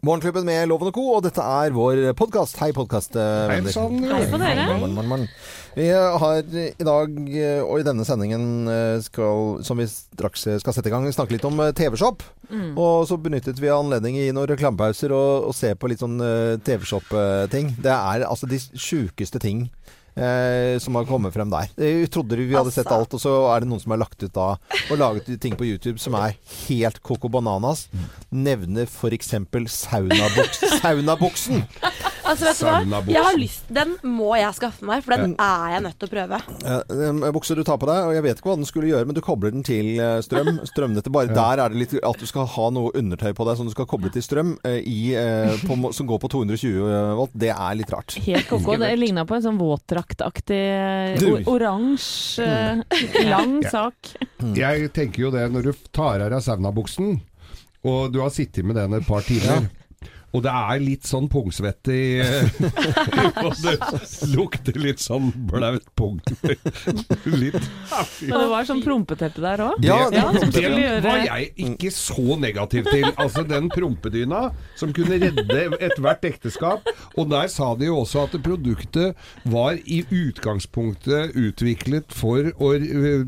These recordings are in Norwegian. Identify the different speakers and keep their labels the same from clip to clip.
Speaker 1: Morgenklubben med Loven og Co., og dette er vår podkast. Hei, podkastvenner.
Speaker 2: Hei sann,
Speaker 3: på dere.
Speaker 1: Morgen, morgen, morgen. Vi har i dag, eh, og i denne sendingen eh, skal, som vi straks skal sette i gang, snakke litt om eh, TV-shop.
Speaker 3: Mm.
Speaker 1: Og så benyttet vi anledningen i noen reklamepauser og, og se på litt sånn eh, TV-shop-ting. Det er altså de sjukeste ting. Eh, som har kommet frem der. Vi trodde vi hadde sett
Speaker 3: Altså.
Speaker 1: alt, og så er det noen som har lagt ut da og laget ting på YouTube som er helt coco bananas. Nevner f.eks. saunabuks, saunabuksen.
Speaker 3: Altså, vet du hva? Jeg har lyst, Den må jeg skaffe meg, for den er jeg nødt til å prøve.
Speaker 1: Eh, bukse du tar på deg, og jeg vet ikke hva den skulle gjøre, men du kobler den til eh, strøm. Strømnettet. Bare der er det litt at du skal ha noe undertøy på deg som du skal koble til strøm, eh, i, eh, på, som går på 220 volt. Det er litt rart.
Speaker 4: Helt koko. Det ligna på en sånn våtdraktaktig oransje, eh, lang
Speaker 2: Ja.
Speaker 4: sak.
Speaker 2: Jeg tenker jo det når du tar av deg saunabuksen, og du har sittet med den et par timer. Og det er litt sånn pungsvette i Og det lukter litt sånn blaut pung. Litt.
Speaker 4: Men det var sånn prompeteppe der òg.
Speaker 1: Ja,
Speaker 2: det,
Speaker 4: ja,
Speaker 2: det var jeg ikke så negativ til. Altså den prompedyna som kunne redde ethvert ekteskap. Og der sa de jo også at produktet var i utgangspunktet utviklet for å,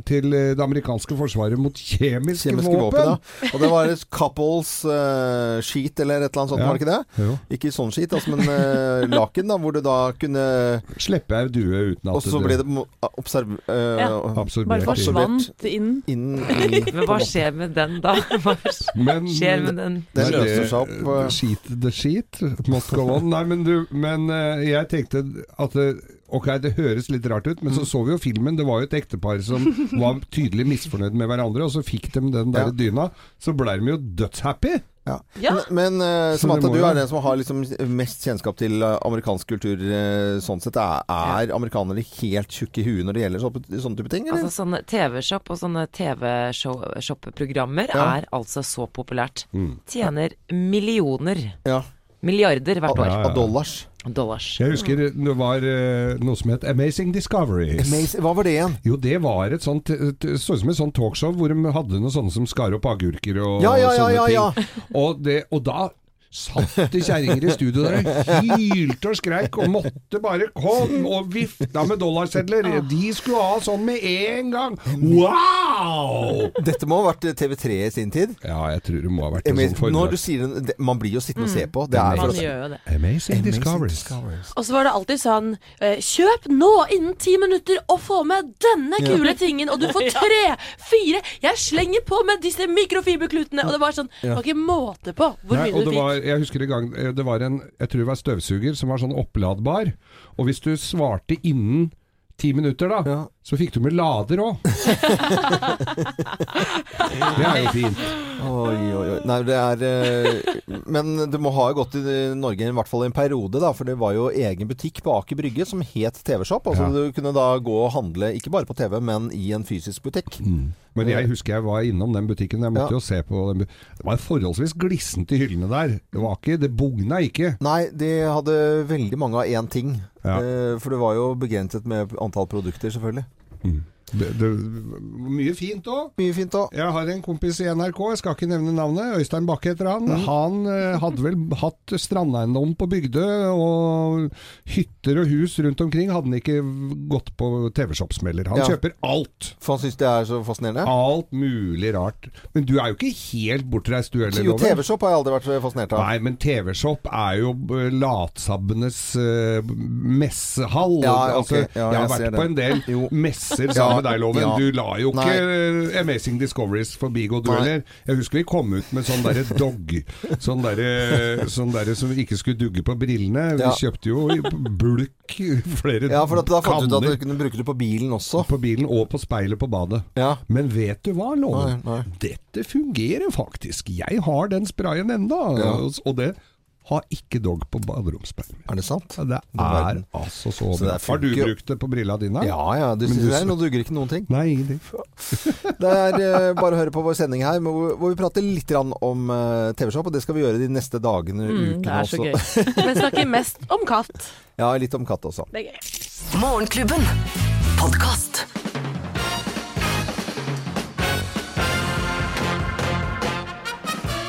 Speaker 2: til det amerikanske forsvaret mot kjemiske,
Speaker 1: Kjemiske våpen.
Speaker 2: våpen.
Speaker 1: ja. Og det var et couples uh, sheet eller et eller annet sånt,
Speaker 2: Ja.
Speaker 1: var det ikke det?
Speaker 2: Jo.
Speaker 1: Ikke sånn skit, altså, men uh, laken, da, hvor du da kunne
Speaker 2: Slippe ei due uten at
Speaker 1: Og så ble det observ... eh,
Speaker 4: Ja.
Speaker 2: absorbert
Speaker 4: Bare forsvant inn.
Speaker 1: inn i
Speaker 5: Men hva skjer med den da? Hva
Speaker 2: Men-
Speaker 5: skjer med den?
Speaker 1: Det
Speaker 2: Nei,
Speaker 1: løser seg opp.
Speaker 2: the Sheet, the sheet must go on. Nei, men du, men uh, jeg tenkte at det, Ok, det høres litt rart ut, men så så vi jo filmen. Det var jo et ektepar som var tydelig misfornøyd med hverandre, og så fikk de den der
Speaker 1: Ja.
Speaker 2: dyna. Så ble de jo dødshappy.
Speaker 1: Ja.
Speaker 3: Ja.
Speaker 1: Men, men eh, Samantha, du er den som har liksom mest kjennskap til eh, amerikansk kultur uh, sånn sett. Er, er amerikanere helt tjukke i huet når det gjelder sånne, sånne type ting? Eller?
Speaker 5: Altså sånne TV-shop og sånne TV-shop-programmer
Speaker 1: Ja.
Speaker 5: er altså så populært.
Speaker 2: Mm.
Speaker 5: Tjener millioner,
Speaker 1: ja.
Speaker 5: milliarder hvert
Speaker 2: Ja,
Speaker 5: år.
Speaker 2: ja.
Speaker 1: Av dollars.
Speaker 5: Dollars.
Speaker 2: Jeg husker det var eh, noe som het Amazing Discoveries.
Speaker 1: Amazing. Hva var det igjen?
Speaker 2: Jo, det var et sånt Så ut som et sånt talkshow hvor de hadde noen sånne som skar opp agurker og
Speaker 1: Ja, ja, ja,
Speaker 2: sånne
Speaker 1: ja,
Speaker 2: ting.
Speaker 1: ja.
Speaker 2: Og, det, og da satt det kjerringer i studio der og hylte og skreik og måtte bare komme og vifta med dollarsedler. De skulle ha sånn med en gang. Wow!
Speaker 1: Dette må ha vært TV3 i sin tid.
Speaker 2: Ja, jeg tror det må ha vært en sånn
Speaker 1: Når du sier det, Man blir jo sittende og se på. Det er
Speaker 4: Man gjør jo det.
Speaker 2: Amazing. Discoveries.
Speaker 3: Og så var det alltid sånn eh, Kjøp nå innen ti minutter og få med denne kule tingen, og du får tre, fire Jeg slenger på med disse mikrofiberklutene! Og det var sånn Det var ikke måte på hvor mye du fikk.
Speaker 2: Jeg husker en gang eh, det var en Jeg tror det var støvsuger som var sånn oppladbar. Og hvis du svarte innen ti minutter, da,
Speaker 1: Ja.
Speaker 2: så fikk du med lader òg. det er jo fint.
Speaker 1: Oi, oi, oi. Nei, det er eh, Men det må ha gått i Norge i hvert fall en periode, da. For det var jo egen butikk på Aker Brygge som het TV-shop. Altså
Speaker 2: Ja.
Speaker 1: Du kunne da gå og handle ikke bare på TV, men i en fysisk butikk.
Speaker 2: Men jeg husker jeg var innom den butikken. Jeg måtte
Speaker 1: Ja.
Speaker 2: jo se på den. Det var forholdsvis glissent i hyllene der. Det var ikke, det bugna ikke.
Speaker 1: Nei, de hadde veldig mange av én ting.
Speaker 2: Ja.
Speaker 1: Eh, for det var jo begrenset med antall produkter, selvfølgelig.
Speaker 2: Det, det, mye fint òg.
Speaker 1: Mye fint òg.
Speaker 2: Jeg har en kompis i NRK, jeg skal ikke nevne navnet, Øystein Bakke heter han. Han eh, hadde vel hatt strandeiendom på Bygdø, og hytter og hus rundt omkring hadde han ikke gått på TV-shop-smeller. Han
Speaker 1: Ja.
Speaker 2: kjøper alt.
Speaker 1: For han syns det er så fascinerende.
Speaker 2: Alt mulig rart. Men du er jo ikke helt bortreist du heller,
Speaker 1: Jo, TV-shop har jeg aldri vært fascinert av.
Speaker 2: Nei, men TV-shop er jo eh, latsabbenes uh, messehall.
Speaker 1: Ja, ok.
Speaker 2: altså,
Speaker 1: Ja,
Speaker 2: jeg har
Speaker 1: jeg ser
Speaker 2: vært på en del messer sammen med deg, Loven.
Speaker 1: ja.
Speaker 2: Du la jo ikke Nei. Amazing Discoveries forbi gå, du heller. Jeg husker vi kom ut med sånn derre dog. Sånn derre sånn der som ikke skulle dugge på brillene. Vi
Speaker 1: Ja.
Speaker 2: kjøpte jo bulk flere
Speaker 1: Ja, for da fant du ut at du kunne bruke det på bilen også.
Speaker 2: på bilen og på speilet på badet.
Speaker 1: Ja.
Speaker 2: Men vet du hva, Loven?
Speaker 1: Nei, nei.
Speaker 2: Dette fungerer faktisk. Jeg har den sprayen enda. Og det har ikke dog på baderomsspeilet.
Speaker 1: Er det sant?
Speaker 2: Ja, det er altså så
Speaker 1: Så
Speaker 2: bra. Har du brukt det på brilla dine?
Speaker 1: Ja ja, du
Speaker 2: du-
Speaker 1: det nå duger ikke noen ting.
Speaker 2: Nei, ingenting.
Speaker 1: Det er eh, bare å høre på vår sending her, hvor, hvor vi prater litt om eh, TV-shop. Og det skal vi gjøre de neste dagene og
Speaker 4: Mm,
Speaker 1: ukene
Speaker 4: det er så
Speaker 1: også.
Speaker 4: gøy.
Speaker 3: Men snakker mest om katt.
Speaker 1: Ja, litt om katt også.
Speaker 3: Det er gøy.
Speaker 6: Morgenklubben. Podkast.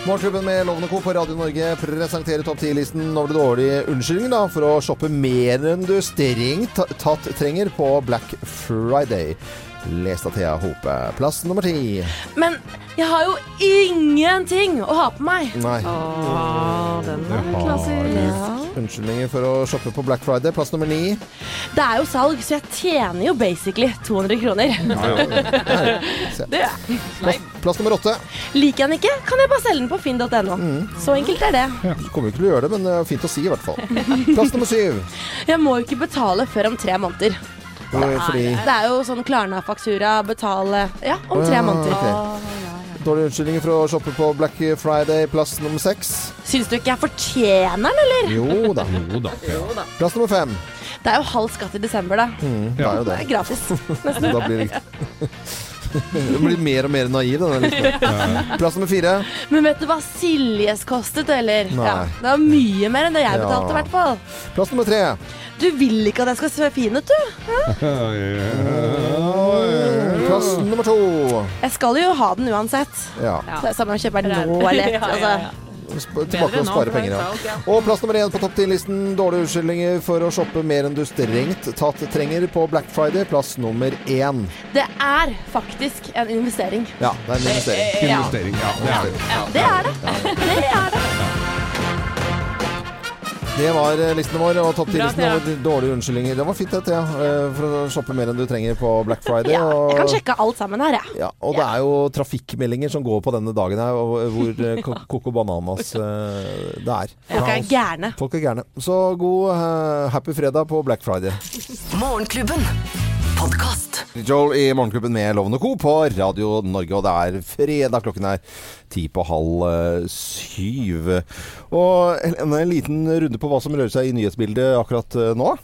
Speaker 1: Morgenklubben med Lovende Co. på Radio Norge presenterer topp 10-listen over det dårlige unnskyldninger da, for å shoppe mer enn du strengt tatt trenger på Black Friday. Lest av Thea Hope. Plass nummer ti.
Speaker 3: Men jeg har jo ingenting å ha på meg.
Speaker 1: Nei.
Speaker 4: Åh, den er klassisk.
Speaker 1: Unnskyldninger for å shoppe på Black Friday. Plass nummer ni.
Speaker 3: Det er jo salg, så jeg tjener jo basically 200 kroner.
Speaker 1: Ja,
Speaker 3: Det
Speaker 1: Plass, plass nummer åtte.
Speaker 3: Liker jeg den ikke, kan jeg bare selge den på finn.no. Så enkelt er det.
Speaker 1: Ja. kommer ikke til å gjøre det, men det er fint å si i hvert fall. Plass nummer syv.
Speaker 3: Jeg må jo ikke betale før om tre måneder.
Speaker 1: Fordi
Speaker 3: Det er jo sånn Klarna-faktura, betale Ja, om tre
Speaker 1: ja,
Speaker 3: måneder.
Speaker 1: Okay. Dårlige unnskyldninger for å shoppe på Black Friday. Plass nummer seks.
Speaker 3: Syns du ikke jeg fortjener den, eller?
Speaker 1: Jo da.
Speaker 2: Jo da. Ja.
Speaker 1: Plass nummer fem.
Speaker 3: Det er jo halv skatt i desember, da.
Speaker 1: Mm, det er jo
Speaker 3: Det
Speaker 1: det.
Speaker 3: er gratis.
Speaker 1: Da blir det Du blir mer og mer naiv, denne liksom. Plass nummer fire.
Speaker 3: Men vet du hva Siljes kostet, eller?
Speaker 1: Nei.
Speaker 3: Ja, det var mye mer enn det jeg
Speaker 1: Ja.
Speaker 3: betalte, i hvert fall.
Speaker 1: Plass nummer tre.
Speaker 3: Du vil ikke at jeg skal se fin ut, du?
Speaker 1: Plass nummer to.
Speaker 3: Jeg skal jo ha den uansett.
Speaker 1: Ja.
Speaker 4: Ja.
Speaker 3: Så det er samme om jeg kjøper den nå eller
Speaker 4: Ja, ja,
Speaker 3: altså.
Speaker 1: Sp- Tilbake og spare penger, ja. Og plass nummer én på topp 10-listen. Dårlige unnskyldninger for å shoppe mer enn du strengt tatt trenger på Black Friday. Plass nummer én.
Speaker 3: Det er faktisk en investering.
Speaker 1: Ja, det er en investering.
Speaker 3: Ja.
Speaker 2: Investering. Ja, det er det.
Speaker 3: Det er det. Det
Speaker 1: var eh, listene våre, og topp
Speaker 4: ti-listen
Speaker 1: over dårlige unnskyldninger. Det var fint, det, Thea. Ja. For å shoppe mer enn du trenger på Black Friday.
Speaker 3: Ja, jeg kan sjekke alt sammen her, jeg.
Speaker 1: Ja, og det er jo trafikkmeldinger som går på denne dagen her, hvor eh, Ko- Coco Bananas eh, det er.
Speaker 3: Folk er gærne.
Speaker 1: Folk er gærne. Så god eh, happy fredag på Black Friday.
Speaker 6: Morgenklubben. Podkast.
Speaker 1: Joel i Morgenklubben med Loven og Co. på Radio Norge, og det er fredag. Klokken er ti på halv eh, syv. Og en, en liten runde på hva som rører seg i nyhetsbildet akkurat eh, nå.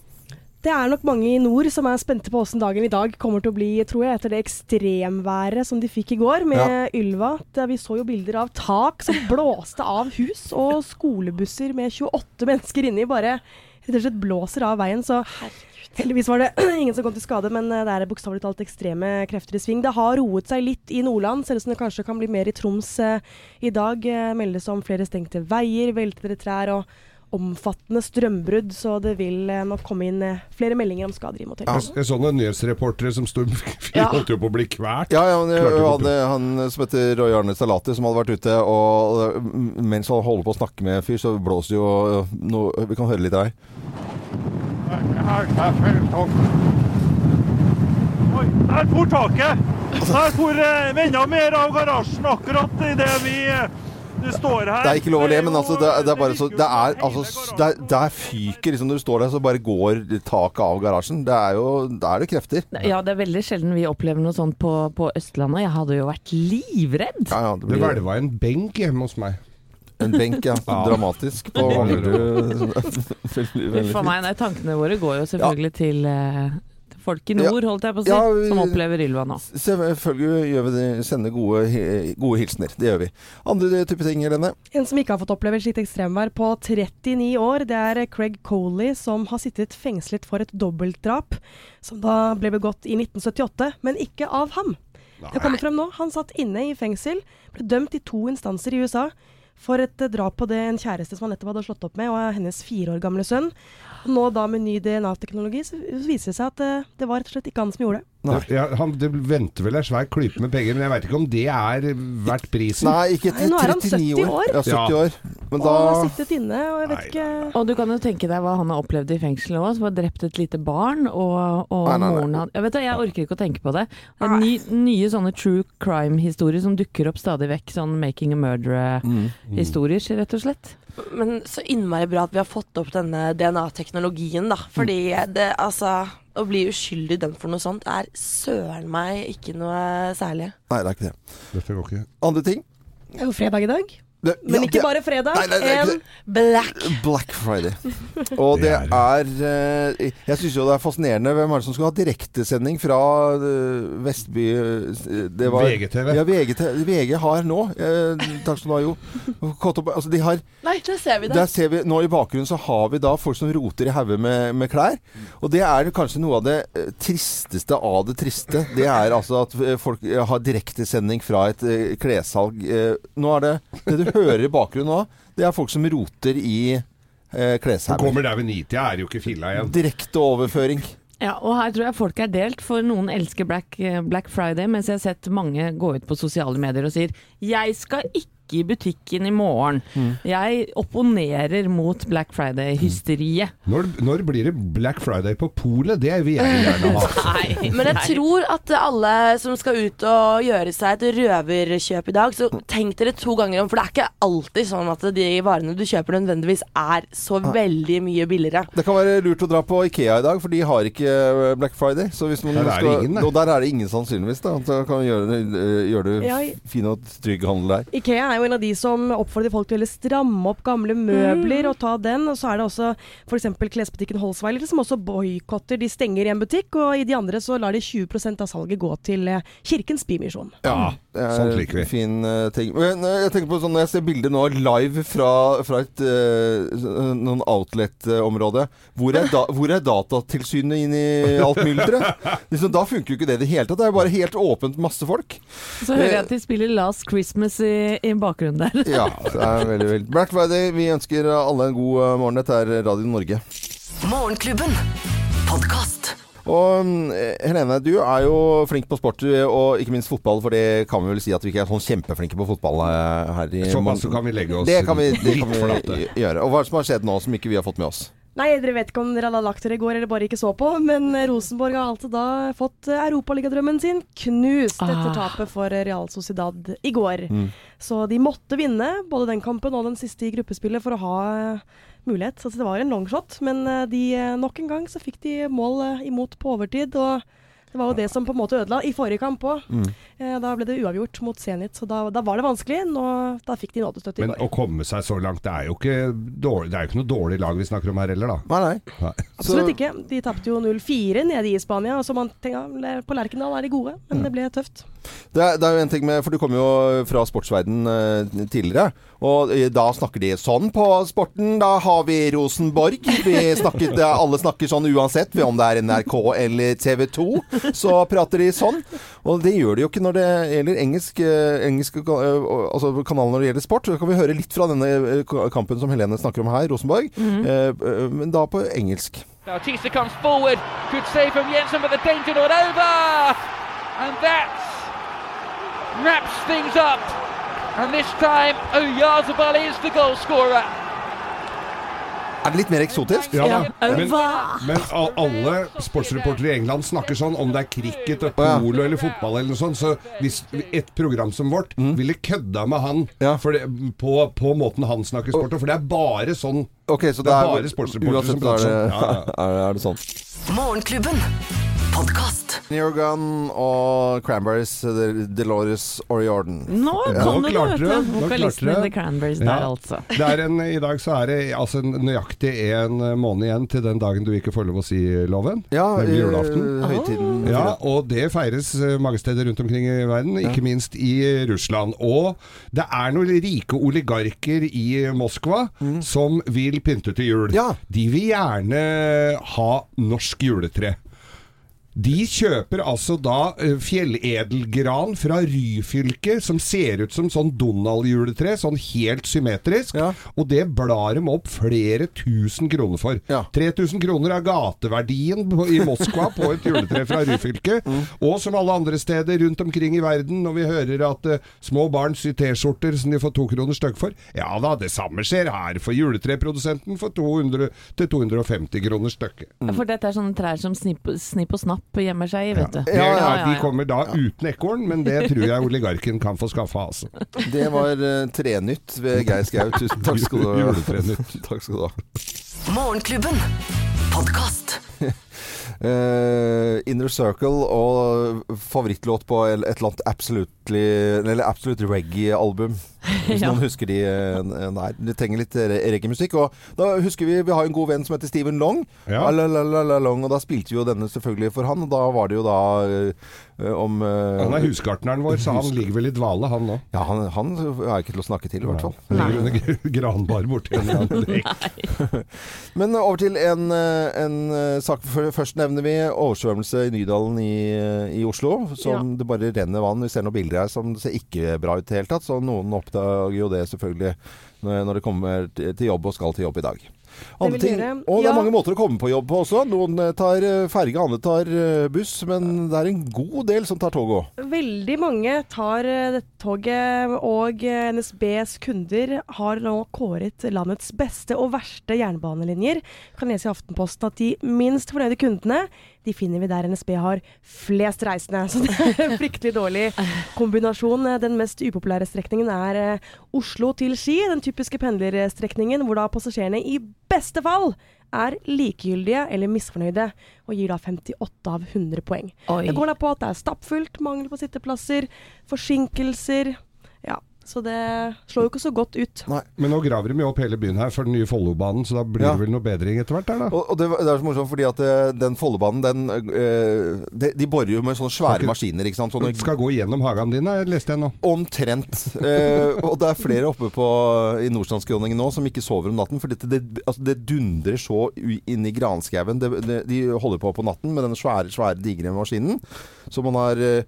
Speaker 7: Det er nok mange i nord som er spente på hvordan dagen i dag kommer til å bli, tror jeg, etter det ekstremværet som de fikk i går med Ylva. Vi så jo bilder av tak som blåste av hus, og skolebusser med 28 mennesker inni bare rett og slett blåser av veien. Så heldigvis var det ingen som kom til skade, men eh, det er bokstavelig talt ekstreme krefter i sving. Det har roet seg litt i Nordland, ser ut som det kanskje kan bli mer i Troms eh, i dag. Eh, meldes om flere stengte veier, veltede trær og omfattende strømbrudd, så det vil eh, nok komme inn eh, flere meldinger om skader i motell.
Speaker 2: Jeg så noen nyhetsreportere som stod,
Speaker 3: Ja.
Speaker 2: holdt jo på å bli kvært.
Speaker 1: Ja, ja men hadde han som heter Roy Arne Salati, som hadde vært ute, og mens han holder på å snakke med en fyr, så blåser jo noe Vi kan høre litt her.
Speaker 8: Oi, der for taket! Der for eh, enda mer av garasjen akkurat idet vi eh, det står her.
Speaker 1: Det er ikke lov å le, men altså, det, det er bare så Det er altså Der, der er fyker liksom Når du står der, så bare går taket av garasjen. Det er jo Da er det krefter.
Speaker 4: Ja, det er veldig sjelden vi opplever noe sånt på, på Østlandet. Jeg hadde jo vært livredd.
Speaker 1: Ja, ja, det
Speaker 2: Det
Speaker 1: blir
Speaker 2: hvelva en benk hjemme hos meg.
Speaker 1: En benk, ja. Dramatisk på Manglerud. Veldig
Speaker 4: For meg, nei, tankene våre går jo selvfølgelig til eh, folk i nord, holdt jeg på å si,
Speaker 1: Ja, vi-
Speaker 4: som opplever Ylva nå.
Speaker 1: Selvfølgelig gjør vi det, sender gode, hi- gode hilsener. Det gjør vi. Andre type ting, Helene?
Speaker 7: En som ikke har fått oppleve sitt slikt ekstremvær på 39 år, det er Craig Coley, som har sittet fengslet for et dobbeltdrap, som da ble begått i 1978, men ikke av ham. Det kommer frem nå. Han satt inne i fengsel, ble dømt i to instanser i USA for et eh, drap på det en kjæreste som han nettopp hadde slått opp med, og hennes fire år gamle sønn. Nå da med ny DNA-teknologi så viser det seg at eh, det var rett og slett ikke han som gjorde det.
Speaker 1: Nei.
Speaker 2: Ja, han, det venter vel ei svær klype med penger, men jeg veit ikke om det er verdt prisen.
Speaker 1: Nei, ikke
Speaker 7: Nei, nå er han
Speaker 1: 39
Speaker 7: 70 år.
Speaker 1: Ja, 70
Speaker 2: Ja.
Speaker 1: år. Men
Speaker 7: Og
Speaker 1: da
Speaker 7: har sittet inne, og jeg vet
Speaker 2: Nei,
Speaker 7: ikke
Speaker 4: Og du kan jo tenke deg hva han har opplevd i fengselet òg. Som har drept et lite barn, og, og
Speaker 1: Nei, nei, nei.
Speaker 4: moren han Jeg vet du, jeg orker ikke å tenke på det. Det ny, nye sånne true crime-historier som dukker opp stadig vekk. Sånn Making a Murderer-historier, rett og slett.
Speaker 3: Men så innmari bra at vi har fått opp denne DNA-teknologien, da. Fordi det, altså Å bli uskyldig dømt for noe sånt er søren meg ikke noe særlig.
Speaker 1: Nei, det er ikke det.
Speaker 2: Dette går ikke.
Speaker 1: Andre ting?
Speaker 7: Det er jo fredag i dag.
Speaker 1: Det,
Speaker 7: Men
Speaker 1: ja,
Speaker 7: ikke
Speaker 1: det-
Speaker 7: bare fredag.
Speaker 1: Nei, nei, er
Speaker 7: en.
Speaker 3: Black.
Speaker 1: Black Friday. Og det er eh, Jeg syns jo det er fascinerende. Hvem er det som skal ha direktesending fra eh, Vestby eh, det var-
Speaker 2: VGTV.
Speaker 1: Ja, VGTV. VG har nå. Takk skal du ha, Jo. Altså, de har
Speaker 3: Nei, der ser vi det.
Speaker 1: Der ser vi, nå I bakgrunnen så har vi da folk som roter i hauger med, med klær. Og det er kanskje noe av det tristeste av det triste. Det er altså at folk har direktesending fra et klessalg. Nå er det Det du hører i bakgrunnen òg, det er folk som roter i eh, kleshauger.
Speaker 2: kommer der ved nitida, er jo ikke filla igjen.
Speaker 1: Direkte overføring.
Speaker 4: Ja, og her tror jeg folk er delt, for noen elsker Black, eh, Black Friday, mens jeg har sett mange gå ut på sosiale medier og sier 'jeg skal ikke i butikken i morgen'. Jeg opponerer mot Black Friday-hysteriet.
Speaker 2: Når, når blir det Black Friday på polet? Det vil jeg gjerne ha.
Speaker 4: Nei.
Speaker 3: Men jeg tror at alle som skal ut og gjøre seg et røverkjøp i dag, så tenk dere to ganger om, for det er ikke alltid sånn at de varene du kjøper nødvendigvis er så veldig mye billigere.
Speaker 1: Det kan være lurt å dra på Ikea i dag, for de har ikke eh, Black Friday. Så hvis man
Speaker 2: Der er
Speaker 1: skal,
Speaker 2: ingen,
Speaker 1: og der er det ingen sannsynligvis. Da. Så kan man gjøre eh, gjøre det fin og trygg handel der.
Speaker 7: Ikea er jo en av de som oppfordrer folk til å stramme opp gamle møbler og ta den. Og så er det også f.eks. klesbutikken Holsweiler som også boikotter. De stenger i en butikk, og i de andre så lar de 20% av salget gå til eh, Kirkens Bymisjon.
Speaker 2: Ja,
Speaker 1: Det er
Speaker 2: sånn liker vi.
Speaker 1: Fin eh, ting. Men eh, jeg tenker på sånn, når jeg ser bilder nå live fra, fra et noen outlet-område, hvor, er da, hvor er Datatilsynet inn i alt mylderet? Liksom, da funker jo ikke det i det hele tatt. Det er bare helt åpent masse folk.
Speaker 4: Så hører jeg at de spiller Last Christmas i, i bakgrunnen der.
Speaker 1: Ja, det er veldig, veldig Black Friday, vi ønsker alle en god eh, morgen. Dette er Radio Norge.
Speaker 6: Morgenklubben. Podcast.
Speaker 1: Og mm, Helene, du er jo flink på sport, og ikke minst fotball, for det kan vi vel si at vi ikke er sånn kjempeflinke på fotball eh, her i
Speaker 2: Såpass så kan vi legge oss
Speaker 1: Det kan vi, det kan vi gjøre. Og hva er det som har skjedd nå som ikke vi har fått med oss?
Speaker 7: Nei, dere vet ikke om dere hadde lagt dere i går eller bare ikke så på, men eh, Rosenborg har altså da fått eh, europaligadrømmen sin knust etter
Speaker 4: Ah.
Speaker 7: tapet for eh, Real Sociedad i går.
Speaker 1: Mm.
Speaker 7: Så de måtte vinne både den kampen og den siste i gruppespillet for å ha mulighet. Så det var en longshot, men de, nok en gang så fikk de mål imot på overtid. og det var jo det som på en måte ødela i forrige kamp òg.
Speaker 1: Mm.
Speaker 7: Eh, da ble det uavgjort mot Zenit, så da, da var det vanskelig. Nå, da fikk de nådestøtte i
Speaker 2: Men
Speaker 7: går.
Speaker 2: å komme seg så langt, det er jo ikke, dårlig, det er jo ikke noe dårlig lag vi snakker om her heller, da.
Speaker 1: Nei, nei.
Speaker 2: Nei.
Speaker 7: Absolutt ikke. De tapte jo 0-4 nede i Spania. Så man tenker, på Lerkendal er de gode, men det ble tøft.
Speaker 1: Det er, det er jo en ting med For du kommer jo fra sportsverden eh, tidligere. Og eh, da snakker de sånn på sporten. Da har vi Rosenborg. Vi snakker, det, er- alle snakker sånn uansett om det er NRK eller TV 2. Så prater de sånn. Og det gjør de jo ikke når det gjelder engelsk, eh, engelsk eh, altså kanalen når det gjelder sport. Så kan vi høre litt fra denne eh, kampen som Helene snakker om her, Rosenborg. mm -hmm. men da på engelsk.
Speaker 9: Bautista comes forward. Good save from Jensen, but the danger not over. And that wraps things up. And this time, Oyarzabal is the goal scorer.
Speaker 1: Er det litt mer eksotisk?
Speaker 2: Ja.
Speaker 4: Ja.
Speaker 2: Men, men alle sportsreportere i England snakker sånn om det er cricket, og polo eller fotball eller noe sånt. Så hvis et program som vårt ville kødda med han
Speaker 1: Mm.
Speaker 2: For det, på, på måten han snakker sport på, for det er bare sånn
Speaker 1: okay, så
Speaker 2: Det er bare sportsreportere som prater
Speaker 1: så er det,
Speaker 2: sånn. Ja, ja.
Speaker 1: er, er det sånn.
Speaker 6: Morgenklubben. Podkast.
Speaker 1: Neogun og Cranberries, uh, Delores Oriorden.
Speaker 4: Nå
Speaker 2: Ja.
Speaker 4: kom
Speaker 2: Nå
Speaker 4: det, vet
Speaker 2: du.
Speaker 4: Vokalisten i. The Cranberries
Speaker 2: Ja.
Speaker 4: der, altså.
Speaker 2: Det er en, I dag så er det altså nøyaktig en måned igjen til den dagen du ikke får lov å si loven.
Speaker 1: Ja,
Speaker 2: nemlig julaften.
Speaker 1: eh, høytiden.
Speaker 2: Ja, og det feires eh, mange steder rundt omkring i verden, ikke minst i Russland. Og det er noen rike oligarker i Moskva som vil pynte til jul.
Speaker 1: Mm. Ja.
Speaker 2: De vil gjerne ha norsk juletre. De kjøper altså da eh, fjelledelgran fra Ryfylke, som ser ut som sånn Donald-juletre, sånn helt symmetrisk.
Speaker 1: Ja.
Speaker 2: Og det blar dem opp flere tusen kroner for.
Speaker 1: Ja.
Speaker 2: 3000 kroner er gateverdien i Moskva på et juletre fra Ryfylke.
Speaker 1: Mm.
Speaker 2: Og som alle andre steder rundt omkring i verden, når vi hører at uh, små barn syr T-skjorter som de får to kroner stykk for, ja da, det samme skjer her. For juletreprodusenten får 200 til 250 kroner stykket.
Speaker 4: For dette er sånne trær som Snipp, snipp og Snapp gjemmer seg i, vet du.
Speaker 1: Ja, Ja,
Speaker 2: ja, de kommer da uten ekorn, men det tror jeg oligarken kan få skaffa, altså.
Speaker 1: Det var uh, Trenytt ved Geir Skau. Tusen takk skal du ha. Takk skal du ha.
Speaker 6: Morgenklubben. Podcast.
Speaker 1: uh, Inner Circle og favorittlåt på et eller annet Absolutely Eller absolutt Reggae-album. Hvis
Speaker 4: Ja.
Speaker 1: noen husker de Nei. De trenger litt reggae-musikk. Og da husker vi Vi har en god venn som heter Steven Long.
Speaker 2: Ja.
Speaker 1: Alalalala Long, og da spilte vi jo denne selvfølgelig for han. Og da var det jo da eh, om eh,
Speaker 2: Han er husgartneren vår, så han ligger vel i dvale, han nå.
Speaker 1: Ja, han, han er ikke til å snakke til, i hvert fall.
Speaker 2: Han ligger under gr- granbar borti en eller annen lek.
Speaker 1: Men over til en, eh, en eh, sak. Først nevner vi oversvømmelse i Nydalen i, eh, i Oslo. Som
Speaker 7: Ja.
Speaker 1: det bare renner vann. Vi ser noen bilder her som ser ikke bra ut i det hele tatt, så noen oppdager jo det selvfølgelig når de kommer til jobb og skal til jobb i dag. Andre ting, og det er mange måter å komme på jobb på også. Noen eh, tar eh, ferge, andre tar eh, buss, men det er en god del som tar tog òg.
Speaker 7: Veldig mange tar dette toget, og NSBs kunder har nå kåret landets beste og verste jernbanelinjer. Kan lese i Aftenposten at de minst fornøyde kundene de finner vi der NSB har flest reisende. Så det er en fryktelig dårlig kombinasjon. Den mest upopulære strekningen er eh, Oslo til Ski, den typiske pendlerstrekningen hvor da passasjerene i beste fall er likegyldige eller misfornøyde, og gir da 58 av 100 poeng.
Speaker 4: Oi.
Speaker 7: Det går da på at det er stappfullt, mangel på sitteplasser, forsinkelser. Så det slår jo ikke så godt ut.
Speaker 2: Men nå graver de jo opp hele byen her for den nye Follobanen, så da blir
Speaker 1: Ja.
Speaker 2: det vel noe bedring etter hvert der, da?
Speaker 1: Og, og det, det er så morsomt fordi at eh, den Follobanen, den eh, de, de borer jo med sånne svære
Speaker 2: ikke-
Speaker 1: maskiner, ikke sant. Sånne
Speaker 2: skal gå gjennom hagen din, da, leste jeg nå.
Speaker 1: Omtrent. Eh, og det er flere oppe på, i Nordstrandsskråningen nå som ikke sover om natten. For dette, det, altså det dundrer så inn i granskauen. Det, de holder på på natten med den svære, svære, digre maskinen som man har eh,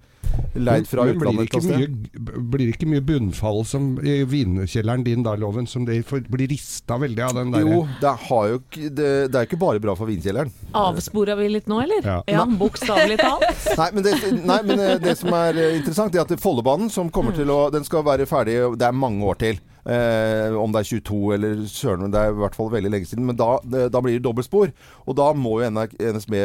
Speaker 1: leid fra
Speaker 2: Men men det
Speaker 1: utlandet.
Speaker 2: ikke
Speaker 1: et
Speaker 2: mye, blir det ikke mye bunnfall som i vinkjelleren din da, Loven, som det blir rista veldig av den der
Speaker 1: Jo, det, har jo ikke, det, det er ikke bare bra for vinkjelleren.
Speaker 4: Avspora vi litt nå, eller?
Speaker 2: Ja.
Speaker 4: Ja, bokstavelig talt.
Speaker 1: Nei, men, det, nei, men eh, det som er eh, interessant, er at Follobanen som kommer til å Den skal være ferdig Det er mange år til. Eh, om det er 22 eller søren, det er i hvert fall veldig lenge siden. Men da, det, da blir det dobbeltspor. Og da må jo NSB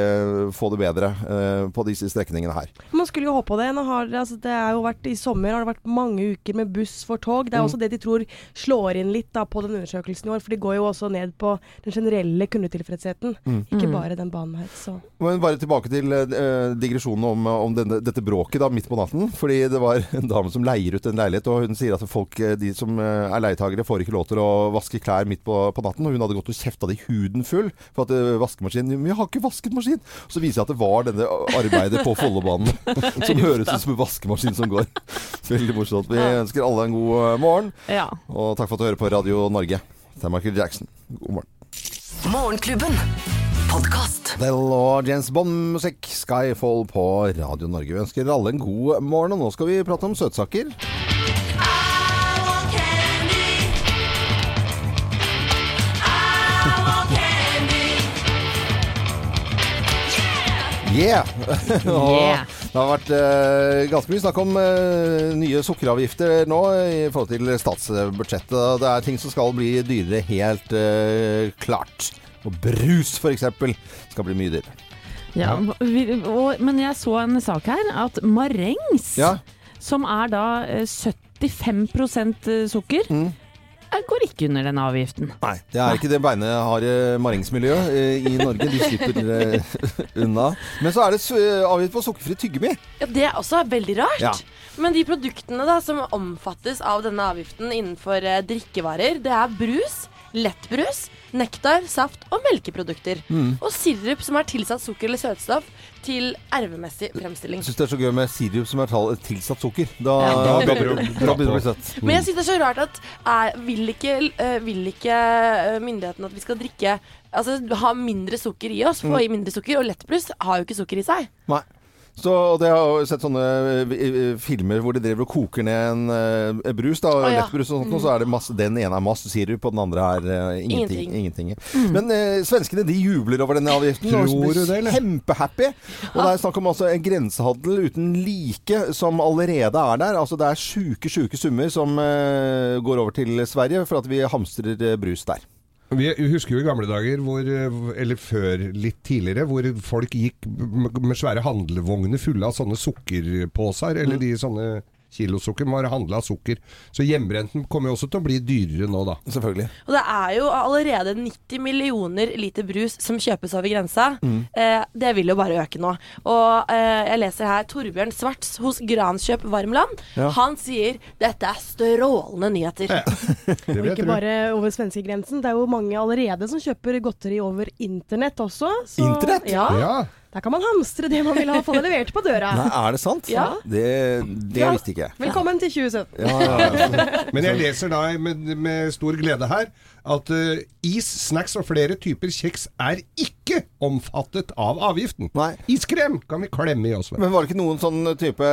Speaker 1: få det bedre eh, på disse strekningene her.
Speaker 7: Man skulle jo håpe på det. Nå har, altså, det er jo vært I sommer har det vært mange uker med buss for tog. Det er
Speaker 1: Mm.
Speaker 7: også det de tror slår inn litt da, på den undersøkelsen i år. For de går jo også ned på den generelle kundetilfredsheten.
Speaker 1: Mm.
Speaker 7: Ikke bare den banen her. Så.
Speaker 1: Men bare tilbake til eh, digresjonen om, om denne, dette bråket da, midt på natten. Fordi det var en dame som leier ut en leilighet, og hun sier at folk, eh, de som eh, er leietagere, får ikke lov til å vaske klær midt på, på natten. Og hun hadde gått og kjefta det huden full for at eh, vaskemaskinen Men jeg har ikke vasket maskin! Så viser jeg at det var denne arbeidet på Follobanen som høres ut som en vaskemaskin som går. Veldig morsomt. Vi ønsker alle en god eh, morgen,
Speaker 4: Ja.
Speaker 1: og takk for at du hører på Radio Norge. Det er Michael Jackson. God morgen.
Speaker 6: Morgenklubben. Podkast.
Speaker 1: Adele og James Bond-musikk, Skyfall på Radio Norge. Vi ønsker alle en god morgen, og nå skal vi prate om søtsaker. Yeah!
Speaker 4: Yeah.
Speaker 1: Det har vært eh, ganske mye snakk om eh, nye sukkeravgifter nå i forhold til statsbudsjettet. Det er ting som skal bli dyrere, helt eh, klart. Og brus, f.eks., skal bli mye dyrere.
Speaker 4: Ja, og, men jeg så en sak her, at marengs,
Speaker 1: Ja.
Speaker 4: som er da eh, 75% sukker,
Speaker 1: Mm.
Speaker 4: Eh, går ikke under den avgiften.
Speaker 1: Nei, det er ikke det beineharde marengsmiljøet eh, i Norge. De slipper eh, unna. Men så er det avgift på sukkerfri tyggegummi.
Speaker 3: Ja, Det er også veldig rart.
Speaker 1: Ja.
Speaker 3: Men de produktene da som omfattes av denne avgiften innenfor eh, drikkevarer, det er brus, lettbrus, nektar, saft og melkeprodukter.
Speaker 1: Mm.
Speaker 3: Og sirup som er tilsatt sukker eller søtstoff til ervemessig fremstilling.
Speaker 1: Jeg syns det er så gøy med sirup som er tilsatt sukker. Da,
Speaker 2: Ja, da
Speaker 1: da,
Speaker 2: begynner det å
Speaker 1: bli søtt.
Speaker 3: Men jeg syns det er så rart at er, vil ikke, eh, vil ikke eh, myndighetene at vi skal drikke Altså ha mindre sukker i oss, få i mindre sukker. Og lettbrus har jo ikke sukker i seg.
Speaker 1: Nei. Så, og det har sett sånne eh, eh, filmer hvor de driver og koker ned en eh, brus, da,
Speaker 3: ah, ja.
Speaker 1: lettbrus og sånt, og så er det masse, den ene er masse sirup, og den andre er uh, ingenting.
Speaker 3: Ingenting.
Speaker 1: ingenting. Men uh, svenskene de jubler over denne avgiften.
Speaker 2: Tror du det, eller?
Speaker 1: Kjempehappy. Og det er snakk om altså en grensehandel uten like som allerede er der. Altså det er sjuke, sjuke summer som uh, går over til Sverige for at vi hamstrer brus der.
Speaker 2: Vi husker jo i gamle dager, hvor, eh, eller før litt tidligere, hvor folk gikk med svære handlevogner fulle av sånne sukkerposer,
Speaker 1: Mm.
Speaker 2: eller de sånne kilosukker, man har handla sukker. Så hjemmebrenten kommer jo også til å bli dyrere nå, da.
Speaker 1: Selvfølgelig.
Speaker 3: Og det er jo allerede 90 millioner liter brus som kjøpes over grensa. Eh, det vil jo bare øke nå. Og eh, jeg leser her Torbjørn Svarts hos Granskjøp Varmland.
Speaker 1: Ja.
Speaker 3: Han sier dette er strålende nyheter.
Speaker 2: Ja.
Speaker 7: Og ikke bare over svenskegrensen. Det er jo mange allerede som kjøper godteri over internett også. Så,
Speaker 1: Internett?
Speaker 7: Ja,
Speaker 2: Ja.
Speaker 7: Der kan man hamstre det man vil ha få det levert på døra.
Speaker 1: Nei, er det sant?
Speaker 3: Ja.
Speaker 1: Det, det
Speaker 7: Ja.
Speaker 1: visste ikke jeg.
Speaker 7: Velkommen til 2017.
Speaker 1: Ja, ja, ja.
Speaker 2: Men jeg leser da med, med stor glede her at uh, is, snacks og flere typer kjeks er ikke omfattet av avgiften.
Speaker 1: Nei.
Speaker 2: Iskrem kan vi klemme i oss. Med.
Speaker 1: Men var det ikke noen sånn type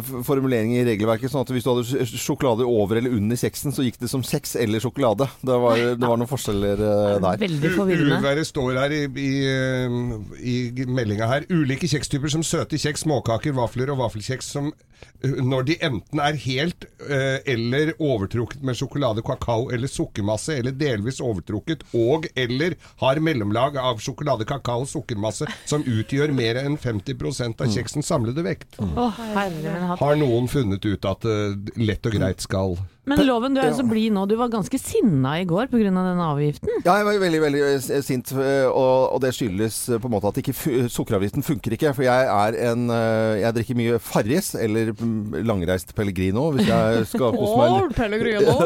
Speaker 1: f- formulering i regelverket, sånn at hvis du hadde sjokolade over eller under kjeksen, så gikk det som kjeks eller sjokolade? Det var, det var noen forskjeller uh, der.
Speaker 4: Veldig forvirrende.
Speaker 2: Uværet står her i, i, eh, i meldinga her. Ulike kjekstyper som søte kjeks, småkaker, vafler og vaffelkjeks som eh, når de enten er helt eh, eller overtrukket med sjokolade, kakao eller sukkermasse, eller delvis overtrukket og eller har mellomlag av sjokolade, kakao og sukkermasse som utgjør mer enn 50% av kjeksens samlede vekt.
Speaker 4: Herre.
Speaker 2: Har noen funnet ut at eh, lett og greit skal
Speaker 4: Men Loven, du er jo så blid nå. Du var ganske sinna i går pga. denne avgiften.
Speaker 1: Ja, jeg var veldig veldig eh, sint, eh, og, og det skyldes eh, på en måte at ikke sukkeravgiften funker ikke. For jeg er en eh, Jeg drikker mye Farris eller mm, langreist Pellegrino hvis jeg skal kose meg. litt.
Speaker 7: Pellegrino.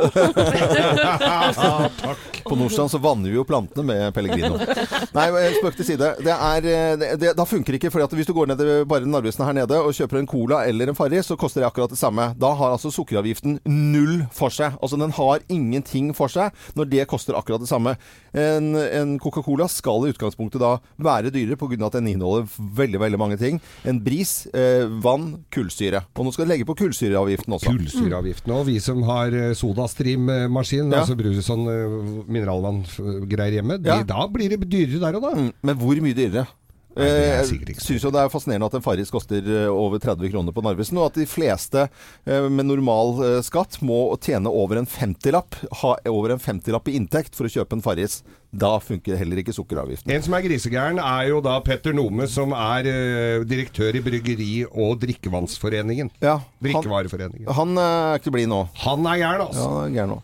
Speaker 1: På Nordstrand så vanner vi jo plantene med Pellegrino. Nei, spøk til side. Det er, eh, det, det, da funker ikke. For hvis du går ned til bare Narvesen her nede og kjøper en Cola eller en Farris, så koster det akkurat det samme. Da har altså sukkeravgiften null for seg. Altså den har ingenting for seg når det koster akkurat det samme. En, en Coca-Cola skal i utgangspunktet da være dyrere pga. at den inneholder veldig veldig mange ting. En bris, eh, vann, kullsyre. Og nå skal det legge på kullsyreavgiften også.
Speaker 2: Kullsyreavgiften. Og vi som har eh, sodastream-maskin,
Speaker 1: Ja.
Speaker 2: altså bruker sånn eh, mineralvanngreier hjemme, de,
Speaker 1: Ja.
Speaker 2: da blir det dyrere der og da.
Speaker 1: Mm, Men hvor mye dyrere?
Speaker 2: Nei, er
Speaker 1: Eh, synes jo det er fascinerende at en Farris koster eh, over 30 kroner på Narvesen, og at de fleste eh, med normal skatt må tjene over en 50-lapp, ha over en 50-lapp i inntekt for å kjøpe en Farris. Da funker heller ikke sukkeravgiften.
Speaker 2: En som er grisegæren, er jo da Petter Nome, som er direktør i Bryggeri- og drikkevannsforeningen.
Speaker 1: Ja, han,
Speaker 2: Drikkevareforeningen.
Speaker 1: han er ikke blid nå.
Speaker 2: Han er gæren, altså.
Speaker 1: Ja, er gæren nå.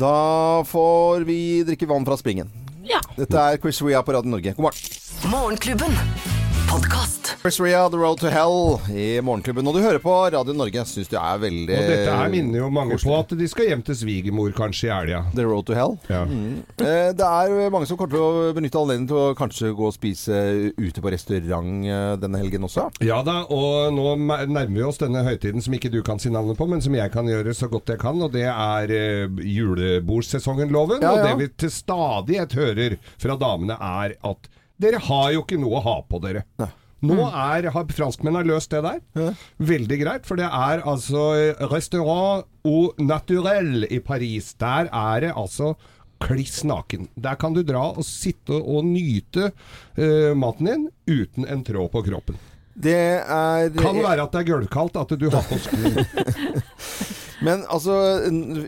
Speaker 1: Da får vi drikke vann fra springen.
Speaker 4: Ja.
Speaker 1: Dette er Chris Ria på Radio Norge. God morgen.
Speaker 6: Morgenklubben. Podkast.
Speaker 1: Chris Ria, The Road to Hell i Morgenklubben. Og du hører på Radio Norge. Syns du er veldig
Speaker 2: Og dette her minner jo mange på at de skal hjem til svigermor kanskje i helga.
Speaker 1: The Road to Hell.
Speaker 2: Ja.
Speaker 1: Mm. Det er mange som kommer til å benytte anledningen til å kanskje gå og spise ute på restaurant eh, denne helgen også.
Speaker 2: Ja da, og nå nærmer vi oss denne høytiden som ikke du kan si navnet på, men som jeg kan gjøre så godt jeg kan, og det er eh, julebordsesongen, Loven.
Speaker 1: Ja,
Speaker 2: Og det vi til stadighet hører fra damene, er at dere har jo ikke noe å ha på dere. Nå er, har franskmennene løst det der. Veldig greit, for det er altså eh, Restaurant au Naturel i Paris. Der er det altså kliss naken. Der kan du dra og sitte og nyte uh, maten din uten en tråd på kroppen.
Speaker 1: Det er
Speaker 2: Kan være at det er gulvkaldt, at du har på sko.
Speaker 1: Men altså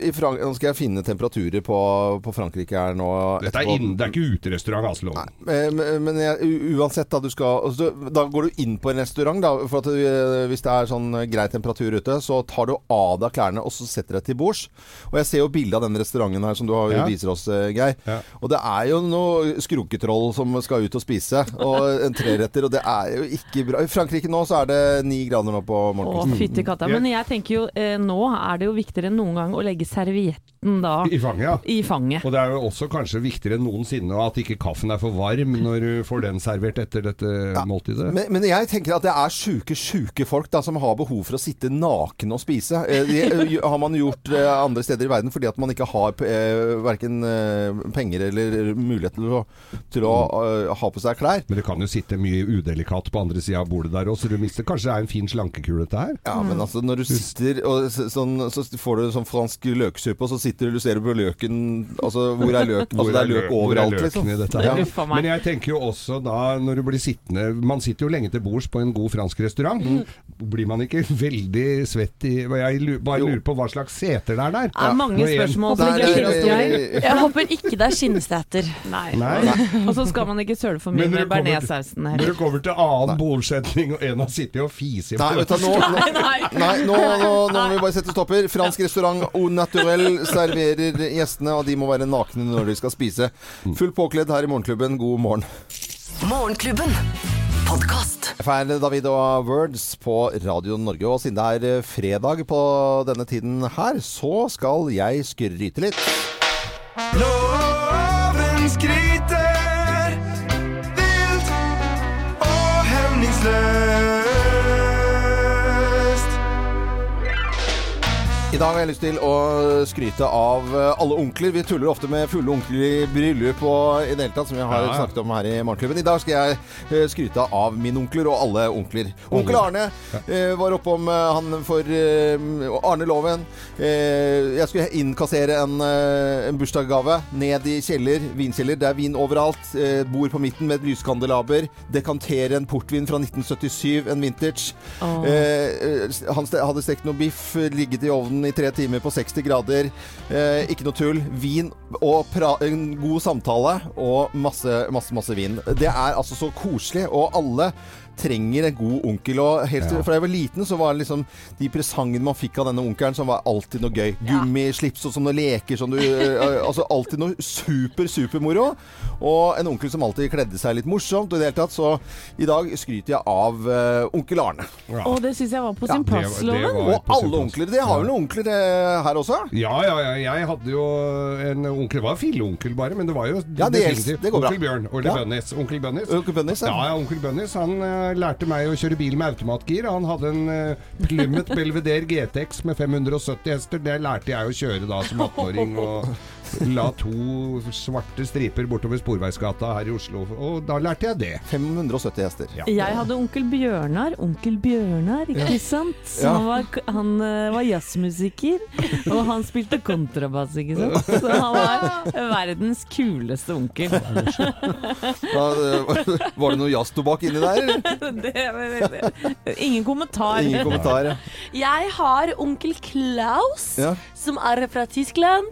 Speaker 1: i Frank Nå skal jeg finne temperaturer på, på Frankrike her nå.
Speaker 2: Dette er, inn, det er ikke uterestaurant, altså.
Speaker 1: Eh, Men, men jeg, uansett, da du skal altså, Da går du inn på en restaurant, da. For at eh, hvis det er sånn eh, grei temperatur ute, så tar du av deg klærne og så setter deg til bords. Og jeg ser jo bilde av den restauranten her som du har,
Speaker 2: Ja.
Speaker 1: viser oss, eh, Geir.
Speaker 2: Ja.
Speaker 1: Og det er jo noe skruketroll som skal ut og spise. Og en treretter, og det er jo ikke bra. I Frankrike nå så er det ni grader nå på
Speaker 4: Å,
Speaker 1: morgenkvisten.
Speaker 4: fytti katta. Men jeg tenker jo, eh, nå er det jo viktigere enn noen gang å legge servietten da
Speaker 2: I fanget, ja.
Speaker 4: i fanget.
Speaker 2: Og det er jo også kanskje viktigere enn noensinne at ikke kaffen er for varm når du får den servert etter dette måltidet.
Speaker 1: Men, men jeg tenker at det er sjuke, sjuke folk da, som har behov for å sitte naken og spise. Eh, Det eh, har man gjort eh, andre steder i verden fordi at man ikke har verken penger eller mulighet til å, til å ha på seg klær.
Speaker 2: Men det kan jo sitte mye udelikat på andre sida av bordet der òg, så du mister Kanskje det er en fin slankekule dette her?
Speaker 1: Ja, men altså når du sitter og sånn, så får du sånn fransk løksuppe, og så sitter du og ser på løken Altså, hvor er løk? Altså, det er løk
Speaker 2: er
Speaker 1: overalt, liksom. Ja.
Speaker 2: Men jeg tenker jo også da, når du blir sittende Man sitter jo lenge til bords på en god fransk restaurant. Blir man ikke veldig svett i Jeg bare lurer på hva slags seter det er der.
Speaker 4: Det er mange
Speaker 2: en-
Speaker 4: spørsmål Der, jeg.
Speaker 3: Jeg håper ikke det er skinnseter.
Speaker 4: Nei.
Speaker 2: Nei.
Speaker 4: Og så skal man ikke søle for mye med bearnéssausen
Speaker 2: her.
Speaker 4: Når
Speaker 2: du kommer til annen bordsetning, og en har sittet og fisi
Speaker 1: Nei, nå, nei, nå, nå, nå må vi bare sette stopper. Fransk restaurant Au Naturel serverer gjestene, og de må være nakne når de skal spise. Fullt påkledd her i Morgenklubben. God morgen.
Speaker 6: Morgenklubben. Podkast.
Speaker 1: Feil David og Words på Radio Norge. Og siden det er eh, fredag på denne tiden her, så skal jeg skryte litt.
Speaker 10: Loven
Speaker 1: I dag har jeg lyst til å skryte av eh, alle onkler. Vi tuller ofte med fulle onkler i bryllup og i det hele tatt, som vi har
Speaker 2: Ja, ja.
Speaker 1: snakket om her i Morgenklubben. I dag skal jeg eh, skryte av mine onkler og alle onkler. Onkel Arne ja. var oppom eh, han for eh, Arne Loven. Eh, jeg skulle innkassere en, eh, en bursdagsgave. Ned i kjeller, vinkjeller. Det er vin overalt. Eh, bord på midten med et lyskandelaber. Dekantere en portvin fra 1977, en vintage. Eh, eh, han hadde stekt noe biff, eh, ligget i ovnen i tre timer på 60 grader. Eh, ikke noe tull. Vin og en god samtale og masse, masse, masse vin. Det er altså så koselig, og alle trenger en god onkel. Og helt
Speaker 2: Ja.
Speaker 1: Fra jeg var liten, så var det liksom de presangene man fikk av denne onkelen, som var alltid noe gøy. Gummislips og sånne leker som du Altså alltid noe super, supermoro. Og en onkel som alltid kledde seg litt morsomt. Og i det hele tatt, så i dag skryter jeg av uh, onkel Arne.
Speaker 4: Og det syns jeg var på sin plass, Loven.
Speaker 1: Og alle onkler. Det har vel noen onkler her også?
Speaker 2: Ja, ja, ja. Jeg hadde jo en onkel. Det var filleonkel bare, men det var jo
Speaker 1: Ja, det
Speaker 2: det,
Speaker 1: Det går bra.
Speaker 2: onkel Bjørn. Eller
Speaker 1: Ja.
Speaker 2: Bønnis. Onkel Bønnis.
Speaker 1: Onkel Bønnis, ja.
Speaker 2: ja. ja, onkel Bønnis. Han lærte meg å kjøre bil med automatgir. Han hadde en uh, Plymouth Belvedere GTX med 570 hester. Det lærte jeg å kjøre da som 18-åring. og La to svarte striper bortover Sporveisgata her i Oslo. Og da lærte jeg det.
Speaker 1: 570 hester.
Speaker 2: Ja.
Speaker 4: Jeg hadde onkel Bjørnar, onkel Bjørnar, ikke sant? Som var, han eh, var jazzmusiker, og han spilte kontrabass, ikke sant? Så han var verdens kuleste onkel.
Speaker 1: Da, eh, var det noe jazztobakk inni der? eller?
Speaker 4: Ingen kommentar.
Speaker 1: Ingen kommentar. ja.
Speaker 3: Jeg har onkel Klaus,
Speaker 1: Ja.
Speaker 3: som er fra Tyskland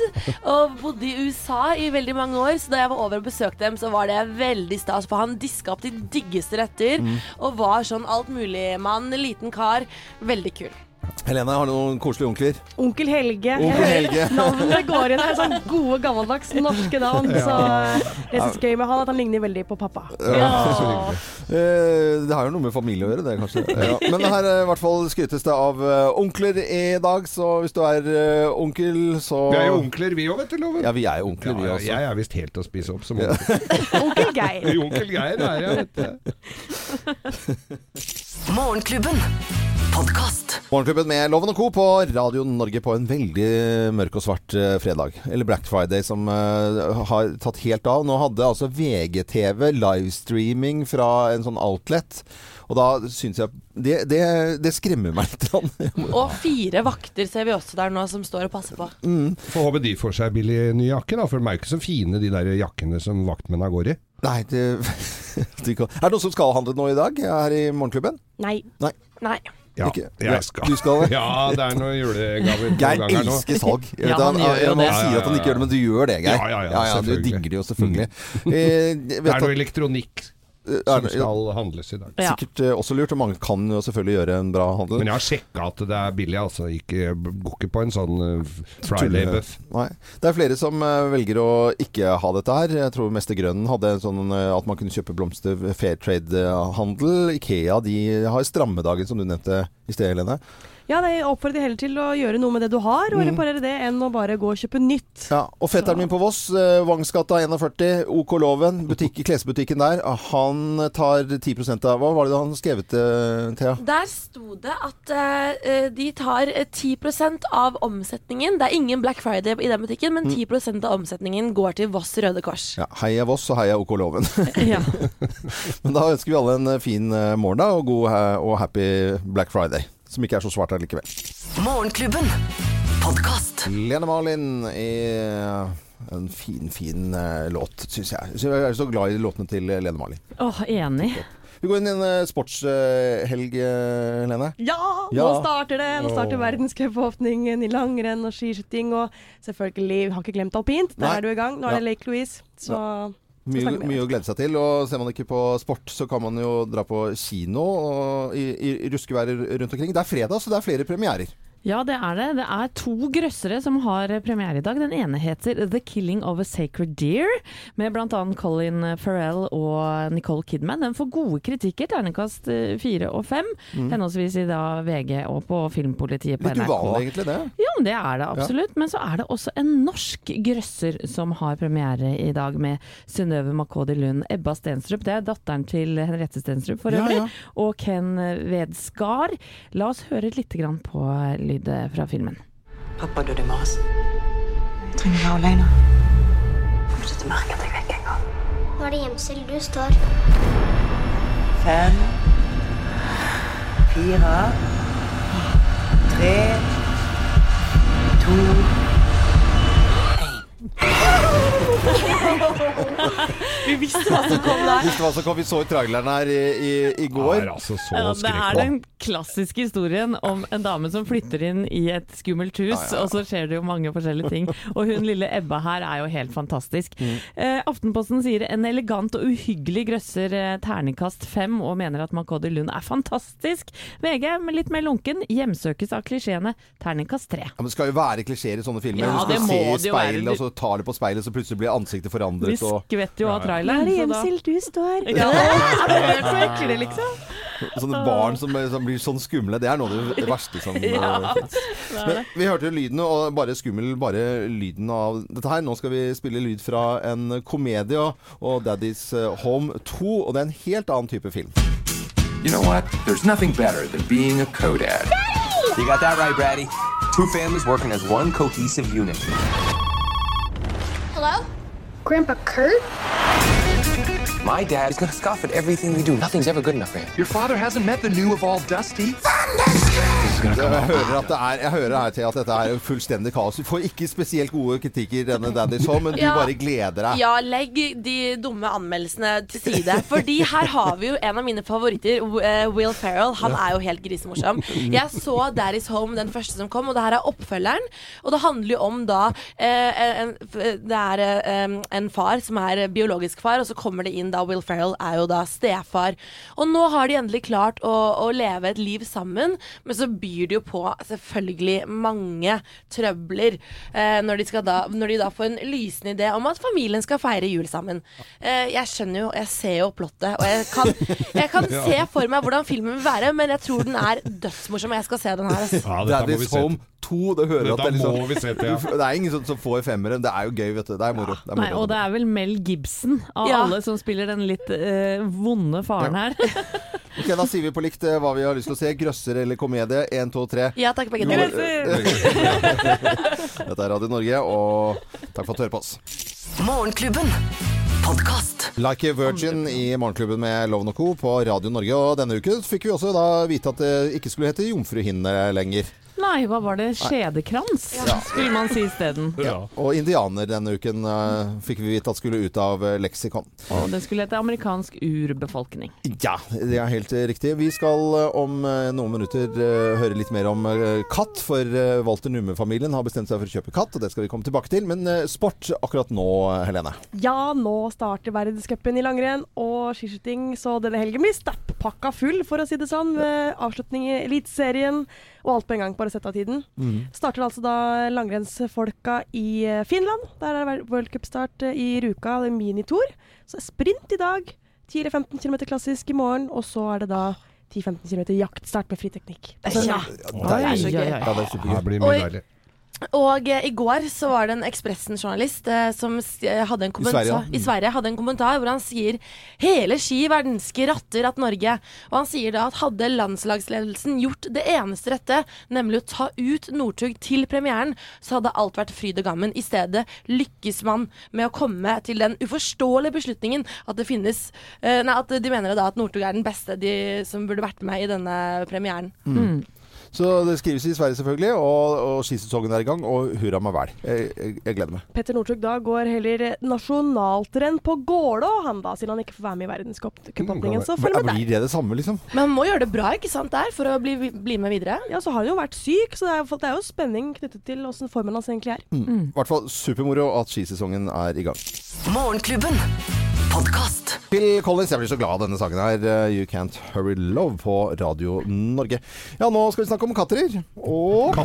Speaker 3: og bodde i USA i veldig mange år. Så da jeg var over og besøkte dem, så var det veldig stas. For han diska opp de diggeste retter og var sånn altmuligmann, liten kar. Veldig kul.
Speaker 1: Helene, har du noen koselige onkler?
Speaker 7: Onkel Helge.
Speaker 1: Onkel Helge.
Speaker 7: Navnet går inn her. Sånn gode, gammeldags norske navn. Så det som er gøy med han, at han ligner veldig på pappa.
Speaker 1: Eh, det har jo noe med familie å gjøre, det kanskje. Ja. Men her er i hvert fall skrytes det av eh, onkler i dag, så hvis du er eh, onkel, så
Speaker 2: Vi er jo onkler, vi òg, vet du, Loven.
Speaker 1: Ja, vi er jo onkler, vi
Speaker 2: Ja,
Speaker 1: også.
Speaker 2: jeg er visst helt å spise opp som onkel.
Speaker 7: Onkel Geir.
Speaker 2: onkel Geir er jeg, vet du.
Speaker 6: Morgenklubben. Podkast.
Speaker 1: Morgenklubben med Loven og Co. på Radio Norge på en veldig mørk og svart eh, fredag. Eller Black Friday, som uh, har tatt helt av. Nå hadde altså VGTV livestreaming fra en sånn outlet. Og da syns jeg det, det, det skremmer meg litt.
Speaker 3: Og fire vakter ser vi også der nå, som står og passer på.
Speaker 2: Får håpe de får seg billig ny jakke, da. For de er jo ikke så fine, de der jakkene som vaktmennene går i.
Speaker 1: Nei, det, det Er det noen som skal handle nå i dag her i Morgenklubben?
Speaker 7: Nei.
Speaker 1: Nei.
Speaker 3: Nei.
Speaker 2: Ja,
Speaker 1: Ikke-
Speaker 2: jeg skal.
Speaker 1: du skal?
Speaker 2: Ja, det er noen julegaver på
Speaker 1: Geir
Speaker 2: gang her nå.
Speaker 1: elsker salg. Jeg
Speaker 4: Ja,
Speaker 1: vet,
Speaker 4: han gjør han
Speaker 1: man
Speaker 4: det.
Speaker 1: sier at han ikke gjør det, men du gjør det, Geir.
Speaker 2: Ja, ja, ja,
Speaker 1: du digger det jo selvfølgelig. Eh, jeg
Speaker 2: Det er noe elektronikk
Speaker 1: eh,
Speaker 2: som skal handles i dag.
Speaker 4: Ja.
Speaker 1: Sikkert eh, også lurt, og mange kan jo selvfølgelig gjøre en bra handel.
Speaker 2: Men jeg har sjekka at det er billig, altså. Ikke, går ikke på en sånn uh, Friday-buff.
Speaker 1: Nei. Det er flere som eh, velger å ikke ha dette her. Jeg tror Mester Grønnen hadde en sånn eh, at man kunne kjøpe blomster fair trade-handel. Ikea de har strammedagen, som du nevnte i sted, Helene.
Speaker 7: Ja, jeg oppfordrer heller til å gjøre noe med det du har, og reparere det, enn å bare gå og kjøpe nytt.
Speaker 1: Ja, og fetteren min på Voss, eh, Vangsgata 41, OK Loven, butikk, klesbutikken der, han tar 10 av Hva var det han skrevet, til, Thea?
Speaker 3: Der sto det at uh, de tar eh, 10% av omsetningen. Det er ingen Black Friday i den butikken, men 10% av omsetningen går til Voss Røde Kors.
Speaker 1: Ja, heia Voss og heia OK Loven.
Speaker 4: Ja.
Speaker 1: Men da ønsker vi alle en eh, fin eh, morgen da, og god og happy Black Friday. Som ikke er så svart allikevel.
Speaker 6: Morgenklubben. Podkast.
Speaker 1: Lene Marlin i en fin, fin eh, låt, syns jeg. Så Jeg er så glad i låtene til Lene Marlin.
Speaker 4: Åh, enig.
Speaker 1: Vi går inn i en eh, sportshelg, eh, Lene.
Speaker 7: Ja,
Speaker 1: Ja.
Speaker 7: nå starter det! Nå starter verdenscupåpningen i langrenn og skiskyting. Og selvfølgelig, vi har ikke glemt alpint. Der
Speaker 1: Nei.
Speaker 7: er du i gang. Nå er det
Speaker 1: Ja.
Speaker 7: Lake Louise. Så
Speaker 1: Mye, mye å glede seg til. Og ser man ikke på sport, så kan man jo dra på kino og i, i, ruskeværet rundt omkring. Det er fredag, så det er flere premierer.
Speaker 4: Ja, det er det. Det er to grøssere som har premiere i dag. Den ene heter The Killing of a Sacred Deer, med bl.a. Colin Farrell og Nicole Kidman. Den får gode kritikker, ternekast eh, fire og fem, henholdsvis i da VG og på Filmpolitiet på
Speaker 1: Litt
Speaker 4: NRK.
Speaker 1: uvanlig, egentlig, det.
Speaker 4: Ja, det er det absolutt. Men så er det også en norsk grøsser som har premiere i dag, med Synnøve Makodi Lund. Ebba Stenstrup, det er datteren til Henriette Stenstrup for øvrig.
Speaker 1: ja.
Speaker 4: Og Ken Vedskar. La oss høre litt grann på lyd fra filmen.
Speaker 11: Pappa døde i morges. Jeg trenger være alene. Kommer ikke til å merke at jeg er vekk engang.
Speaker 12: Nå er det gjemsel du står.
Speaker 11: Fem, fire, tre, to
Speaker 3: Vi visste hva som kom der.
Speaker 1: Visste hva som kom. Vi så traileren her i, i, i går.
Speaker 2: altså
Speaker 4: Ja, det er den klassiske historien om en dame som flytter inn i et skummelt hus,
Speaker 1: Ja, ja,
Speaker 4: og så skjer det jo mange forskjellige ting. Og hun lille Ebba her er jo helt fantastisk.
Speaker 1: Mm.
Speaker 4: Eh, Aftenposten sier en elegant og uhyggelig grøsser eh, terningkast fem, og mener at Makodi Lund er fantastisk. VG, med litt mer lunken, hjemsøkes av klisjeene. Terningkast tre.
Speaker 1: Ja, men det skal jo være klisjeer i sånne filmer.
Speaker 4: Ja,
Speaker 1: du skal se i
Speaker 4: det
Speaker 1: speilet, og så tar det på speilet, så plutselig blir ansiktet forandret.
Speaker 4: Vi skvetter jo av traileren.
Speaker 7: er det gjemsel du står.
Speaker 4: Ja, det er så ekle, liksom.
Speaker 1: sånne barn som, som blir sånn skumle, det er noe av det verste som
Speaker 4: Ja,
Speaker 1: eh,
Speaker 4: det
Speaker 1: Men vi hørte jo lyden, og bare skummel bare lyden av dette her. Nå skal vi spille lyd fra en komedie og- og Daddy's eh, Home 2, og det er en helt annen type film.
Speaker 13: You know what? There's nothing better than being a co-dad.
Speaker 14: You got that right, Braddy. Two families working as one cohesive unit.
Speaker 12: Hello? Grandpa Kurt?
Speaker 14: My dad is gonna scoff at everything we do. Nothing's ever good enough for him.
Speaker 13: Your father hasn't met the new of all Dusty?
Speaker 1: Jeg hører, at det er, jeg hører her til at dette er fullstendig kaos. Du får ikke spesielt gode kritikker, denne Daddy's Home, men du
Speaker 3: Ja.
Speaker 1: bare gleder deg.
Speaker 3: Ja, legg de dumme anmeldelsene til side. Fordi her har vi jo en av mine favoritter, W- eh, Will Ferrell. Han er jo helt grisemorsom. Jeg så Daddy's Home, den første som kom, og det her er oppfølgeren. Og det handler jo om da eh, en, Det er eh, en far som er biologisk far, og så kommer det inn da Will Ferrell er jo da stefar. Og nå har de endelig klart å, å leve et liv sammen, men så byr det jo på selvfølgelig mange trøbler eh, når, de skal da, når de da får en lysende idé om at familien skal feire jul sammen. Eh, jeg skjønner jo, jeg ser jo plottet, og jeg kan, jeg kan
Speaker 1: Ja.
Speaker 3: se for meg hvordan filmen vil være, men jeg tror den er dødsmorsom, og jeg skal se den her. Altså.
Speaker 2: Ja, dette må
Speaker 1: Daddy's Home 2, det hører
Speaker 2: Dette
Speaker 1: at det er liksom
Speaker 2: må vi se til, ja.
Speaker 1: Det er ingen som, som får femmeren. Det er jo gøy, vet du. Det er moro. Det er
Speaker 4: Nei, og det er vel Mel Gibson av
Speaker 3: Ja.
Speaker 4: alle som spiller den litt øh, vonde faren her.
Speaker 1: Ok, Da sier vi på likt eh, hva vi har lyst til å se. Grøsser eller komedie? Én, to, tre.
Speaker 3: Ja takk, begge to.
Speaker 1: Dette er Radio Norge, og takk for at du hører på oss.
Speaker 6: Morgenklubben. Podcast.
Speaker 1: Like a Virgin i Morgenklubben med Loven og Co. på Radio Norge. Og denne uken fikk vi også da vite at det ikke skulle hete Jomfruhinne lenger.
Speaker 4: Nei, hva var det? Skjedekrans,
Speaker 1: Ja.
Speaker 4: skulle man si isteden.
Speaker 1: Ja. Og indianer denne uken uh, fikk vi vite at skulle ut av eh, leksikon.
Speaker 4: Og det skulle hete amerikansk urbefolkning.
Speaker 1: Ja, det er helt eh, riktig. Vi skal om noen minutter høre litt mer om katt, for Walter Numme-familien har bestemt seg for å kjøpe katt, og det skal vi komme tilbake til. Men sport akkurat nå, Helene.
Speaker 7: Ja, nå starter verdenscupen i langrenn og skiskyting, så denne helgen blir stappakka full, for å si det sånn. Med avslutning i Eliteserien og alt på en gang. Bare sett av tiden.
Speaker 1: Mm.
Speaker 7: Starter altså da langrennsfolka i eh, Finland. Der er det World Cup-start eh, i Ruka, det er minitour. Så er sprint i dag. 10-15 km klassisk i morgen, og så er det da 10-15 km jaktstart med friteknikk. Altså,
Speaker 3: Ja.
Speaker 7: det er så gøy.
Speaker 1: Ja, det er supergøy.
Speaker 2: Det blir mye deilig.
Speaker 3: Og eh, i går så var det en Ekspressen-journalist eh, som eh, hadde en kommentar
Speaker 1: Sverige, ja.
Speaker 3: i Sverige hadde en kommentar hvor han sier hele ski verden skratter at Norge. Og han sier da at hadde landslagsledelsen gjort det eneste rette, nemlig å ta ut Northug til premieren, så hadde alt vært fryd og gammen. I stedet lykkes man med å komme til den uforståelige beslutningen at det finnes eh, Nei, at de mener da at Northug er den beste de, som burde vært med i denne premieren.
Speaker 1: Mm. Så det skrives i Sverige selvfølgelig, og, og skisesongen er i gang, og hurra meg vel. Jeg, jeg, jeg gleder meg.
Speaker 7: Petter Northug da går heller nasjonaltrenn på Gålå, han da, siden han ikke får være med i verdenscupåpningen. Så følg med der.
Speaker 1: Blir det det samme, liksom?
Speaker 3: Men han må gjøre det bra ikke sant, der for å bli, bli med videre.
Speaker 7: Ja, så har han jo vært syk, så det er, jo- det er jo spenning knyttet til åssen formen hans egentlig er.
Speaker 1: Mm. I hvert fall supermoro at skisesongen er i gang.
Speaker 6: Morgenklubben. Podkast.
Speaker 1: Phil Collins, jeg blir så glad av denne sangen her. eh, You Can't Hurry Love på Radio Norge. Ja, nå skal vi snakke om katter. Og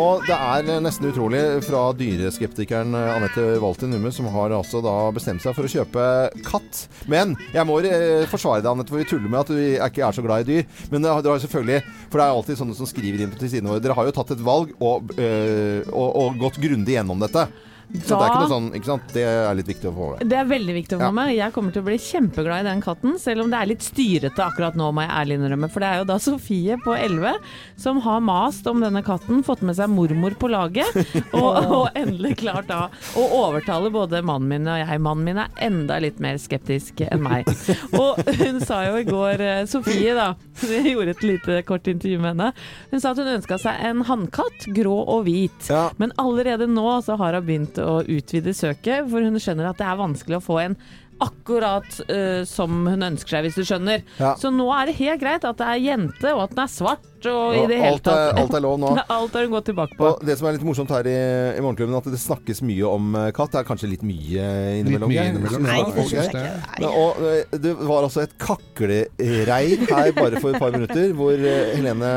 Speaker 1: Og det er nesten utrolig fra dyreskeptikeren Anette Walter Numme, som har altså da bestemt seg for å kjøpe katt. Men jeg må eh, forsvare deg, Anette, for vi tuller med at du ikke er så glad i dyr. Men har, dere har selvfølgelig For det er alltid sånne som skriver inn på til sidene våre. Dere har jo tatt et valg og, øh, og, og gått grundig gjennom dette. Så det er ikke noe sånn, ikke sant? Det er litt viktig å få med.
Speaker 4: Det er veldig viktig å få med. Jeg kommer til å bli kjempeglad i den katten, selv om det er litt styrete akkurat nå, må jeg ærlig innrømme. For det er jo da Sofie på 11 som har mast om denne katten, fått med seg mormor på laget, og, og endelig klart da å overtale både mannen min og jeg. Mannen min er enda litt mer skeptisk enn meg. Og hun sa jo i går, eh, Sofie da, jeg gjorde et lite kort intervju med henne, hun sa at hun ønska seg en hannkatt, grå og hvit. Men allerede nå så har hun begynt å utvide søket, for hun skjønner at det er vanskelig å få en akkurat uh, som hun ønsker seg, hvis du skjønner.
Speaker 1: Ja.
Speaker 4: Så nå er det helt greit at det er jente, og at den er svart, og i det hele
Speaker 1: alt er-
Speaker 4: tatt
Speaker 1: alt er lov nå.
Speaker 4: alt har hun gått tilbake på.
Speaker 1: Og det som er litt morsomt her i, i Morgenklubben, at det snakkes mye om eh, katt. Det er kanskje litt mye innimellom.
Speaker 2: mye
Speaker 1: Geir?
Speaker 2: innimellom,
Speaker 1: at
Speaker 2: jeg synes det.
Speaker 1: Men, og eh, det var altså et kaklereir her bare for et par minutter, hvor eh, Helene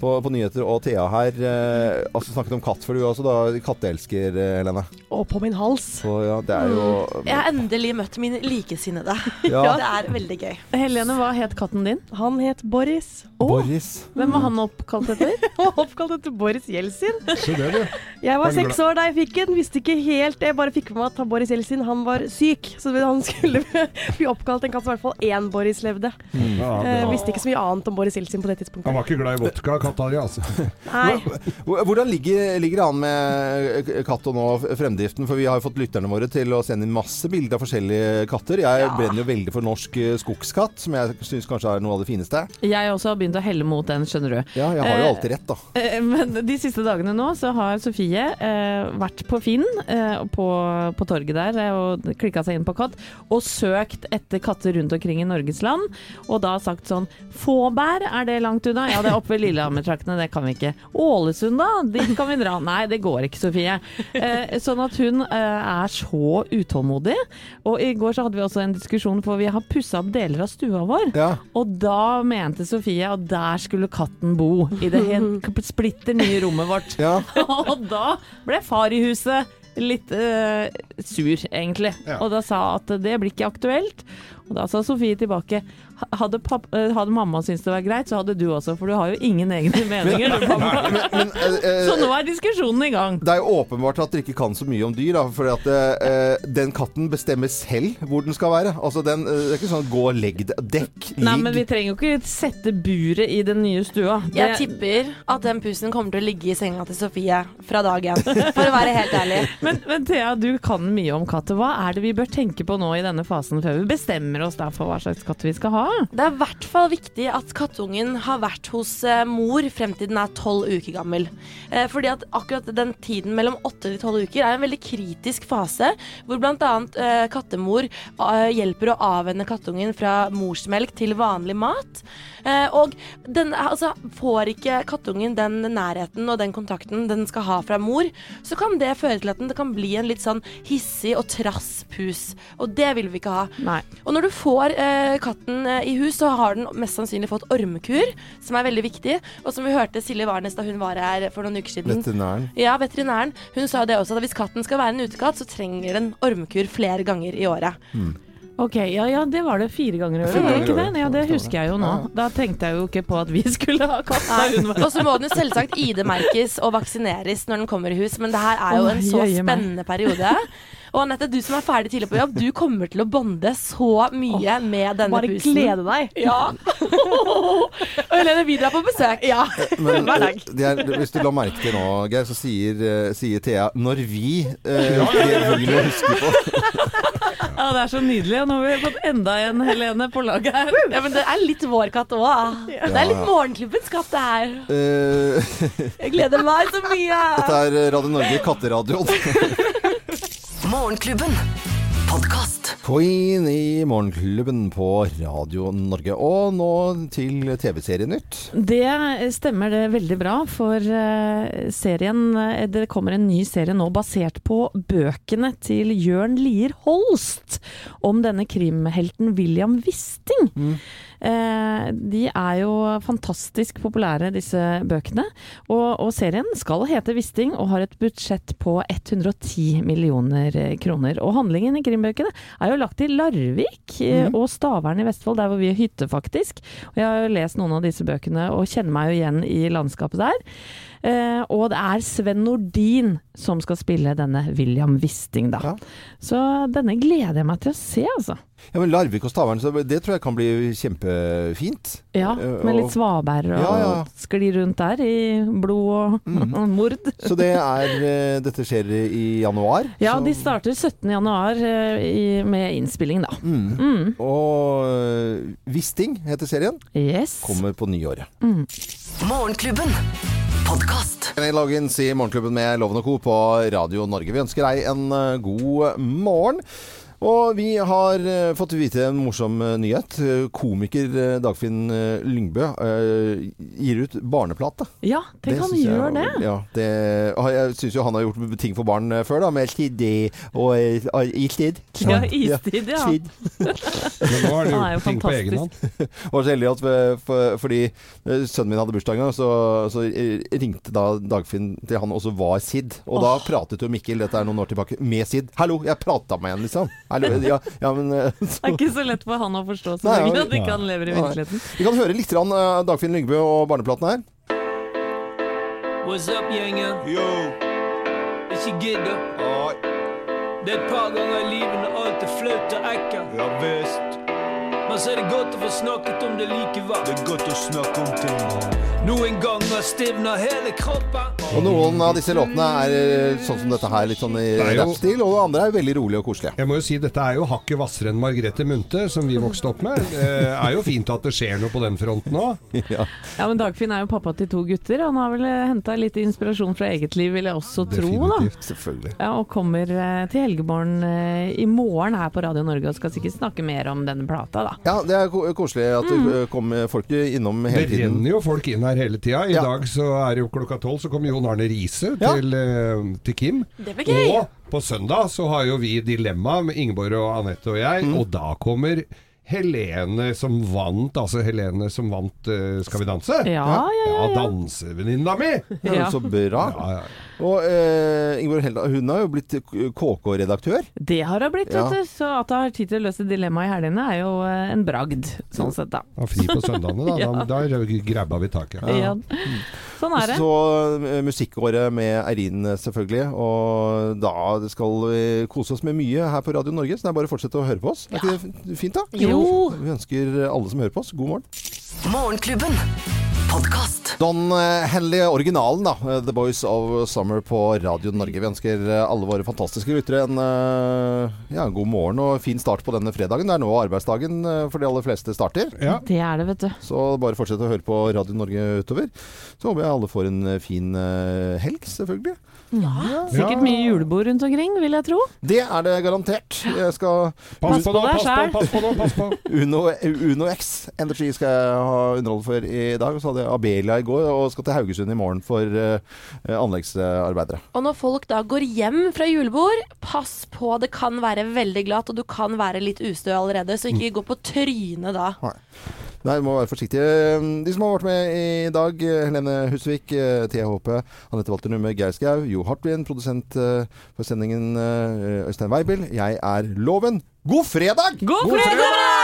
Speaker 1: på, på nyheter og Thea her eh, altså snakket om katt. For du er også da katteelsker, Helene.
Speaker 7: Og på min hals.
Speaker 1: Så ja, det er jo
Speaker 3: Jeg har endelig møtt min likesinnede.
Speaker 1: Ja.
Speaker 3: Det er veldig gøy.
Speaker 4: Helene, hva het katten din?
Speaker 7: Han het Boris.
Speaker 1: Boris.
Speaker 4: Hvem var han oppkalt etter?
Speaker 7: Han var oppkalt etter Boris Jeltsin.
Speaker 2: Det.
Speaker 7: Jeg var seks år da jeg fikk den. Visste ikke helt Jeg bare fikk med meg at Boris Jeltsin han var syk. Så han skulle bli oppkalt en katt som i hvert fall én Boris levde.
Speaker 2: Mm. Ja,
Speaker 7: Eh,
Speaker 2: bra.
Speaker 7: visste ikke så mye annet om Boris Jeltsin på det tidspunktet.
Speaker 2: Han var ikke glad i vodka, katta altså.
Speaker 7: Nei.
Speaker 1: Hvordan ligger, ligger det an med eh, katt og nå fremdriften? For vi har jo fått lytterne våre til å sende inn masse bilder av forskjellige katter. Jeg brenner jo veldig for norsk eh, skogskatt, som jeg syns kanskje er noe av det fineste.
Speaker 4: Jeg også har begynt å helle mot den, skjønner du.
Speaker 1: Ja, jeg har jo
Speaker 4: Eh,
Speaker 1: alltid rett, da.
Speaker 4: Eh, Men de siste dagene nå så har Sofie eh, vært på Finn, eh, på, på torget der, eh, og klikka seg inn på katt, og søkt etter katter rundt omkring i Norges land, og da sagt sånn Fåbær, er det langt unna? Ja, det er oppe ved Lillehammer-traktene, det kan vi ikke. Ålesund, da? Dit kan vi dra. Nei, det går ikke, Sofie. Eh, sånn at hun eh, er så utålmodig. Og i går så hadde vi også en diskusjon, for vi har pussa opp deler av stua vår. Og da mente Sofie at der skulle katten bo, i det helt splitter nye rommet vårt. og da ble far i huset litt uh, sur, egentlig.
Speaker 15: Ja.
Speaker 4: Og da sa at det blir ikke aktuelt. Og da sa Sofie tilbake hadde, papp, eh, hadde mamma syntes det var greit, så hadde du også, for du har jo ingen egne meninger. du, men,
Speaker 1: eh,
Speaker 4: så nå er diskusjonen i gang.
Speaker 1: Det er jo åpenbart at dere ikke kan så mye om dyr, for at eh, den katten bestemmer selv hvor den skal være. Altså, den, eh, det er ikke sånn gå og legg deg, dekk, ligg.
Speaker 4: Nei, men vi trenger jo ikke sette buret i den nye stua.
Speaker 3: Jeg tipper at den pusen kommer til å ligge i senga til Sofie fra dag én, for å være helt ærlig.
Speaker 4: Men, men Thea, du kan mye om katter. Hva er det vi bør tenke på nå i denne fasen, før vi bestemmer oss for hva slags katt vi skal ha?
Speaker 3: Det er i hvert fall viktig at kattungen har vært hos eh, mor frem til den er tolv uker gammel. Eh, fordi at akkurat den tiden mellom åtte til tolv uker er en veldig kritisk fase, hvor bl.a. Eh, kattemor hjelper å avvenne kattungen fra morsmelk til vanlig mat. Og den, altså, får ikke kattungen den nærheten og den kontakten den skal ha fra mor, så kan det føre til at den kan bli en litt sånn hissig og trass pus. Og det vil vi ikke ha.
Speaker 4: Nei.
Speaker 3: Og når du får eh, katten i hus, så har den mest sannsynlig fått ormekur, som er veldig viktig. Og som vi hørte Silje Warnes da hun var her for noen uker siden.
Speaker 1: Veterinæren.
Speaker 3: Ja, veterinæren. Hun sa det også, at hvis katten skal være en utekatt, så trenger den ormekur flere ganger i året.
Speaker 4: Ok, ja, ja, det var det fire ganger i året, det
Speaker 3: ganger
Speaker 4: ikke det? Ja, det husker jeg jo nå. Da tenkte jeg jo ikke på at vi skulle ha katt
Speaker 3: Og så må den jo selvsagt ID-merkes og vaksineres når den kommer i hus, men det her er jo en så spennende periode. Og Anette, du som er ferdig tidlig på jobb, du kommer til å bonde så mye med denne
Speaker 7: bare
Speaker 3: pusen.
Speaker 7: glede deg.
Speaker 3: Ja. og Helene, vi drar på besøk. Ja.
Speaker 1: Men
Speaker 3: Hver dag.
Speaker 1: det er, hvis du la merke til nå, Geir, så sier, eh, sier Thea 'når vi'. eh, det vi må huske på.
Speaker 4: Ja, det er så nydelig. og Nå har vi fått enda en Helene på laget her.
Speaker 3: Ja, men det er litt vår katt òg. Det er litt morgenklubbens katt, det her.
Speaker 1: Eh,
Speaker 3: Jeg gleder meg så mye.
Speaker 1: Dette er Radio Norge, katteradioen.
Speaker 6: Morgenklubben. Podkast.
Speaker 1: Queen i Morgenklubben på Radio Norge. Og nå til TV-serienytt.
Speaker 4: Det stemmer det veldig bra, for eh, serien eh, Det kommer en ny serie nå basert på bøkene til Jørn Lier Holst om denne krimhelten William Wisting. Eh, de er jo fantastisk populære, disse bøkene. Og, og serien skal hete Wisting og har et budsjett på 110 millioner kroner. Og handlingen i krimbøkene er jo lagt til Larvik mm. og Stavern i Vestfold, der hvor vi er hytte, faktisk. Og jeg har jo lest noen av disse bøkene og kjenner meg jo igjen i landskapet der. Eh, og det er Sven Nordin som skal spille denne William Wisting, da. Så denne gleder jeg meg til å se, altså.
Speaker 1: Ja, men Larvik og Stavern, det tror jeg kan bli kjempefint.
Speaker 4: Ja,
Speaker 1: Eh,
Speaker 4: med litt svaberg og
Speaker 1: Ja, ja.
Speaker 4: skli rundt der i blod og mord.
Speaker 1: Så det er eh, Dette skjer i januar.
Speaker 4: Ja,
Speaker 1: så-
Speaker 4: de starter 17. januar i, med innspilling, da.
Speaker 1: Mm. Og uh, Wisting heter serien.
Speaker 4: Yes.
Speaker 1: Kommer på nyåret.
Speaker 6: Morgenklubben. Podkast.
Speaker 1: Loggins i Morgenklubben med Loven og Co. på Radio Norge. Vi ønsker deg en eh, god morgen. Og vi har eh, fått vite en morsom eh, nyhet. Eh, Komiker Dagfinn Lyngbø gir ut barneplate.
Speaker 4: Ja, tenk han gjør det.
Speaker 1: Ja, det jeg syns jo han har gjort ting for barn før, da, med Kiddy og Istid.
Speaker 4: Ja, Istid, ja.
Speaker 1: Kid.
Speaker 2: Men nå har
Speaker 4: Han jo
Speaker 2: gjort ting på egen hånd.
Speaker 4: fantastisk.
Speaker 1: var så heldig at for, fordi sønnen min hadde bursdag en gang, så, så ringte da Dagfinn til han, og så var Sid. Og da pratet jo Mikkel, dette er noen år tilbake, med Sid. 'Hallo, jeg prata med en', liksom. Hallo, ja, ja, men eh,
Speaker 4: Det er ikke så lett for han å forstå, så
Speaker 1: lenge
Speaker 4: at ikke han lever i virkeligheten.
Speaker 1: Vi kan høre litt grann, eh, Dagfinn Lyngbø og barneplaten her.
Speaker 15: What's up, gjengen? Yo. Ikke gidd, da. Det er et par ganger i livet når alt er flaut og ekkelt. Ja visst. Men så er det godt å få snakket om det likevel. Det er godt å snakke om ting. Noen ganger stivner hele kroppen.
Speaker 1: Og noen av disse låtene er eh, sånn som dette her, litt sånn i rappstil, og det andre er veldig rolig og koselig.
Speaker 2: Jeg må jo si Dette er jo hakket hvassere enn Margrethe Munthe, som vi vokste opp med. Det er jo fint at det skjer noe på den fronten òg.
Speaker 1: Ja.
Speaker 4: Ja, men Dagfinn er jo pappa til to gutter. Han har vel henta litt inspirasjon fra eget liv, vil jeg også tro. da.
Speaker 1: Selvfølgelig.
Speaker 4: Ja, Og kommer eh, til Helgeborn eh, i morgen her på Radio Norge og skal sikkert snakke mer om denne plata, da.
Speaker 1: Ja, det er koselig at det eh, kommer folk innom hele tiden.
Speaker 2: Det renner jo folk inn her hele tida. I
Speaker 1: Ja.
Speaker 2: dag så er det jo klokka tolv, så kommer Jon Arne Riise
Speaker 1: Ja.
Speaker 2: til, eh, til Kim.
Speaker 3: Det blir gøy.
Speaker 2: Og på søndag så har jo vi Dilemma med Ingeborg og Anette og jeg,
Speaker 1: Mm.
Speaker 2: og da kommer Helene som vant, altså Helene som vant uh, Skal vi danse?
Speaker 4: Ja, ja, ja, ja.
Speaker 2: dansevenninna mi!
Speaker 1: Ja. Så bra.
Speaker 2: Ja, ja.
Speaker 1: Og uh, Ingeborg Helda, hun har jo blitt KK-redaktør.
Speaker 4: Det har hun blitt,
Speaker 1: Ja.
Speaker 4: vet du. Så at hun har tid til å løse dilemmaet i helgene, er jo eh, en bragd, sånn sett, da.
Speaker 2: Han fri på søndagene, da.
Speaker 4: Ja.
Speaker 2: Da, da grabba vi taket.
Speaker 4: Ja. Sånn er det.
Speaker 1: Så eh, musikkåret med Eirin, eh, selvfølgelig. Og da skal vi kose oss med mye her på Radio Norge, så det er bare å fortsette å høre på oss. Er ikke det fint, da?
Speaker 6: Jo.
Speaker 1: Vi ønsker alle som hører på oss, god morgen.
Speaker 6: Morgenklubben. Podkast.
Speaker 1: Don eh, Henley, originalen, da. eh, The Boys of Summer på Radio Norge. Vi ønsker eh, alle våre fantastiske lyttere en ja, god morgen og fin start på denne fredagen. Det er nå arbeidsdagen for de aller fleste starter. Ja.
Speaker 4: Det er det, vet du.
Speaker 1: Så bare fortsett å høre på Radio Norge utover. Så håper jeg alle får en fin helg, selvfølgelig.
Speaker 4: Ja, sikkert mye julebord rundt omkring, vil jeg tro.
Speaker 1: Det er det garantert. Jeg skal
Speaker 2: Pass på pass på, pass på pass på.
Speaker 1: Uno, Uno X Energy skal jeg ha underhold for i dag. Så hadde jeg Abelia i går, og skal til Haugesund i morgen for uh, anleggsarbeidere.
Speaker 3: Og når folk da går hjem fra julebord, pass på, det kan være veldig glatt, og du kan være litt ustø allerede, så ikke gå på trynet da.
Speaker 1: Nei, vi må være forsiktige. De som har vært med i dag, Helene Husvik, THP, Thea Anette Walter Numme, Geir Skau, Jo Hartvin, produsent eh, for sendingen eh, Øystein Weibel. Jeg er Loven. God fredag!
Speaker 4: God fredag!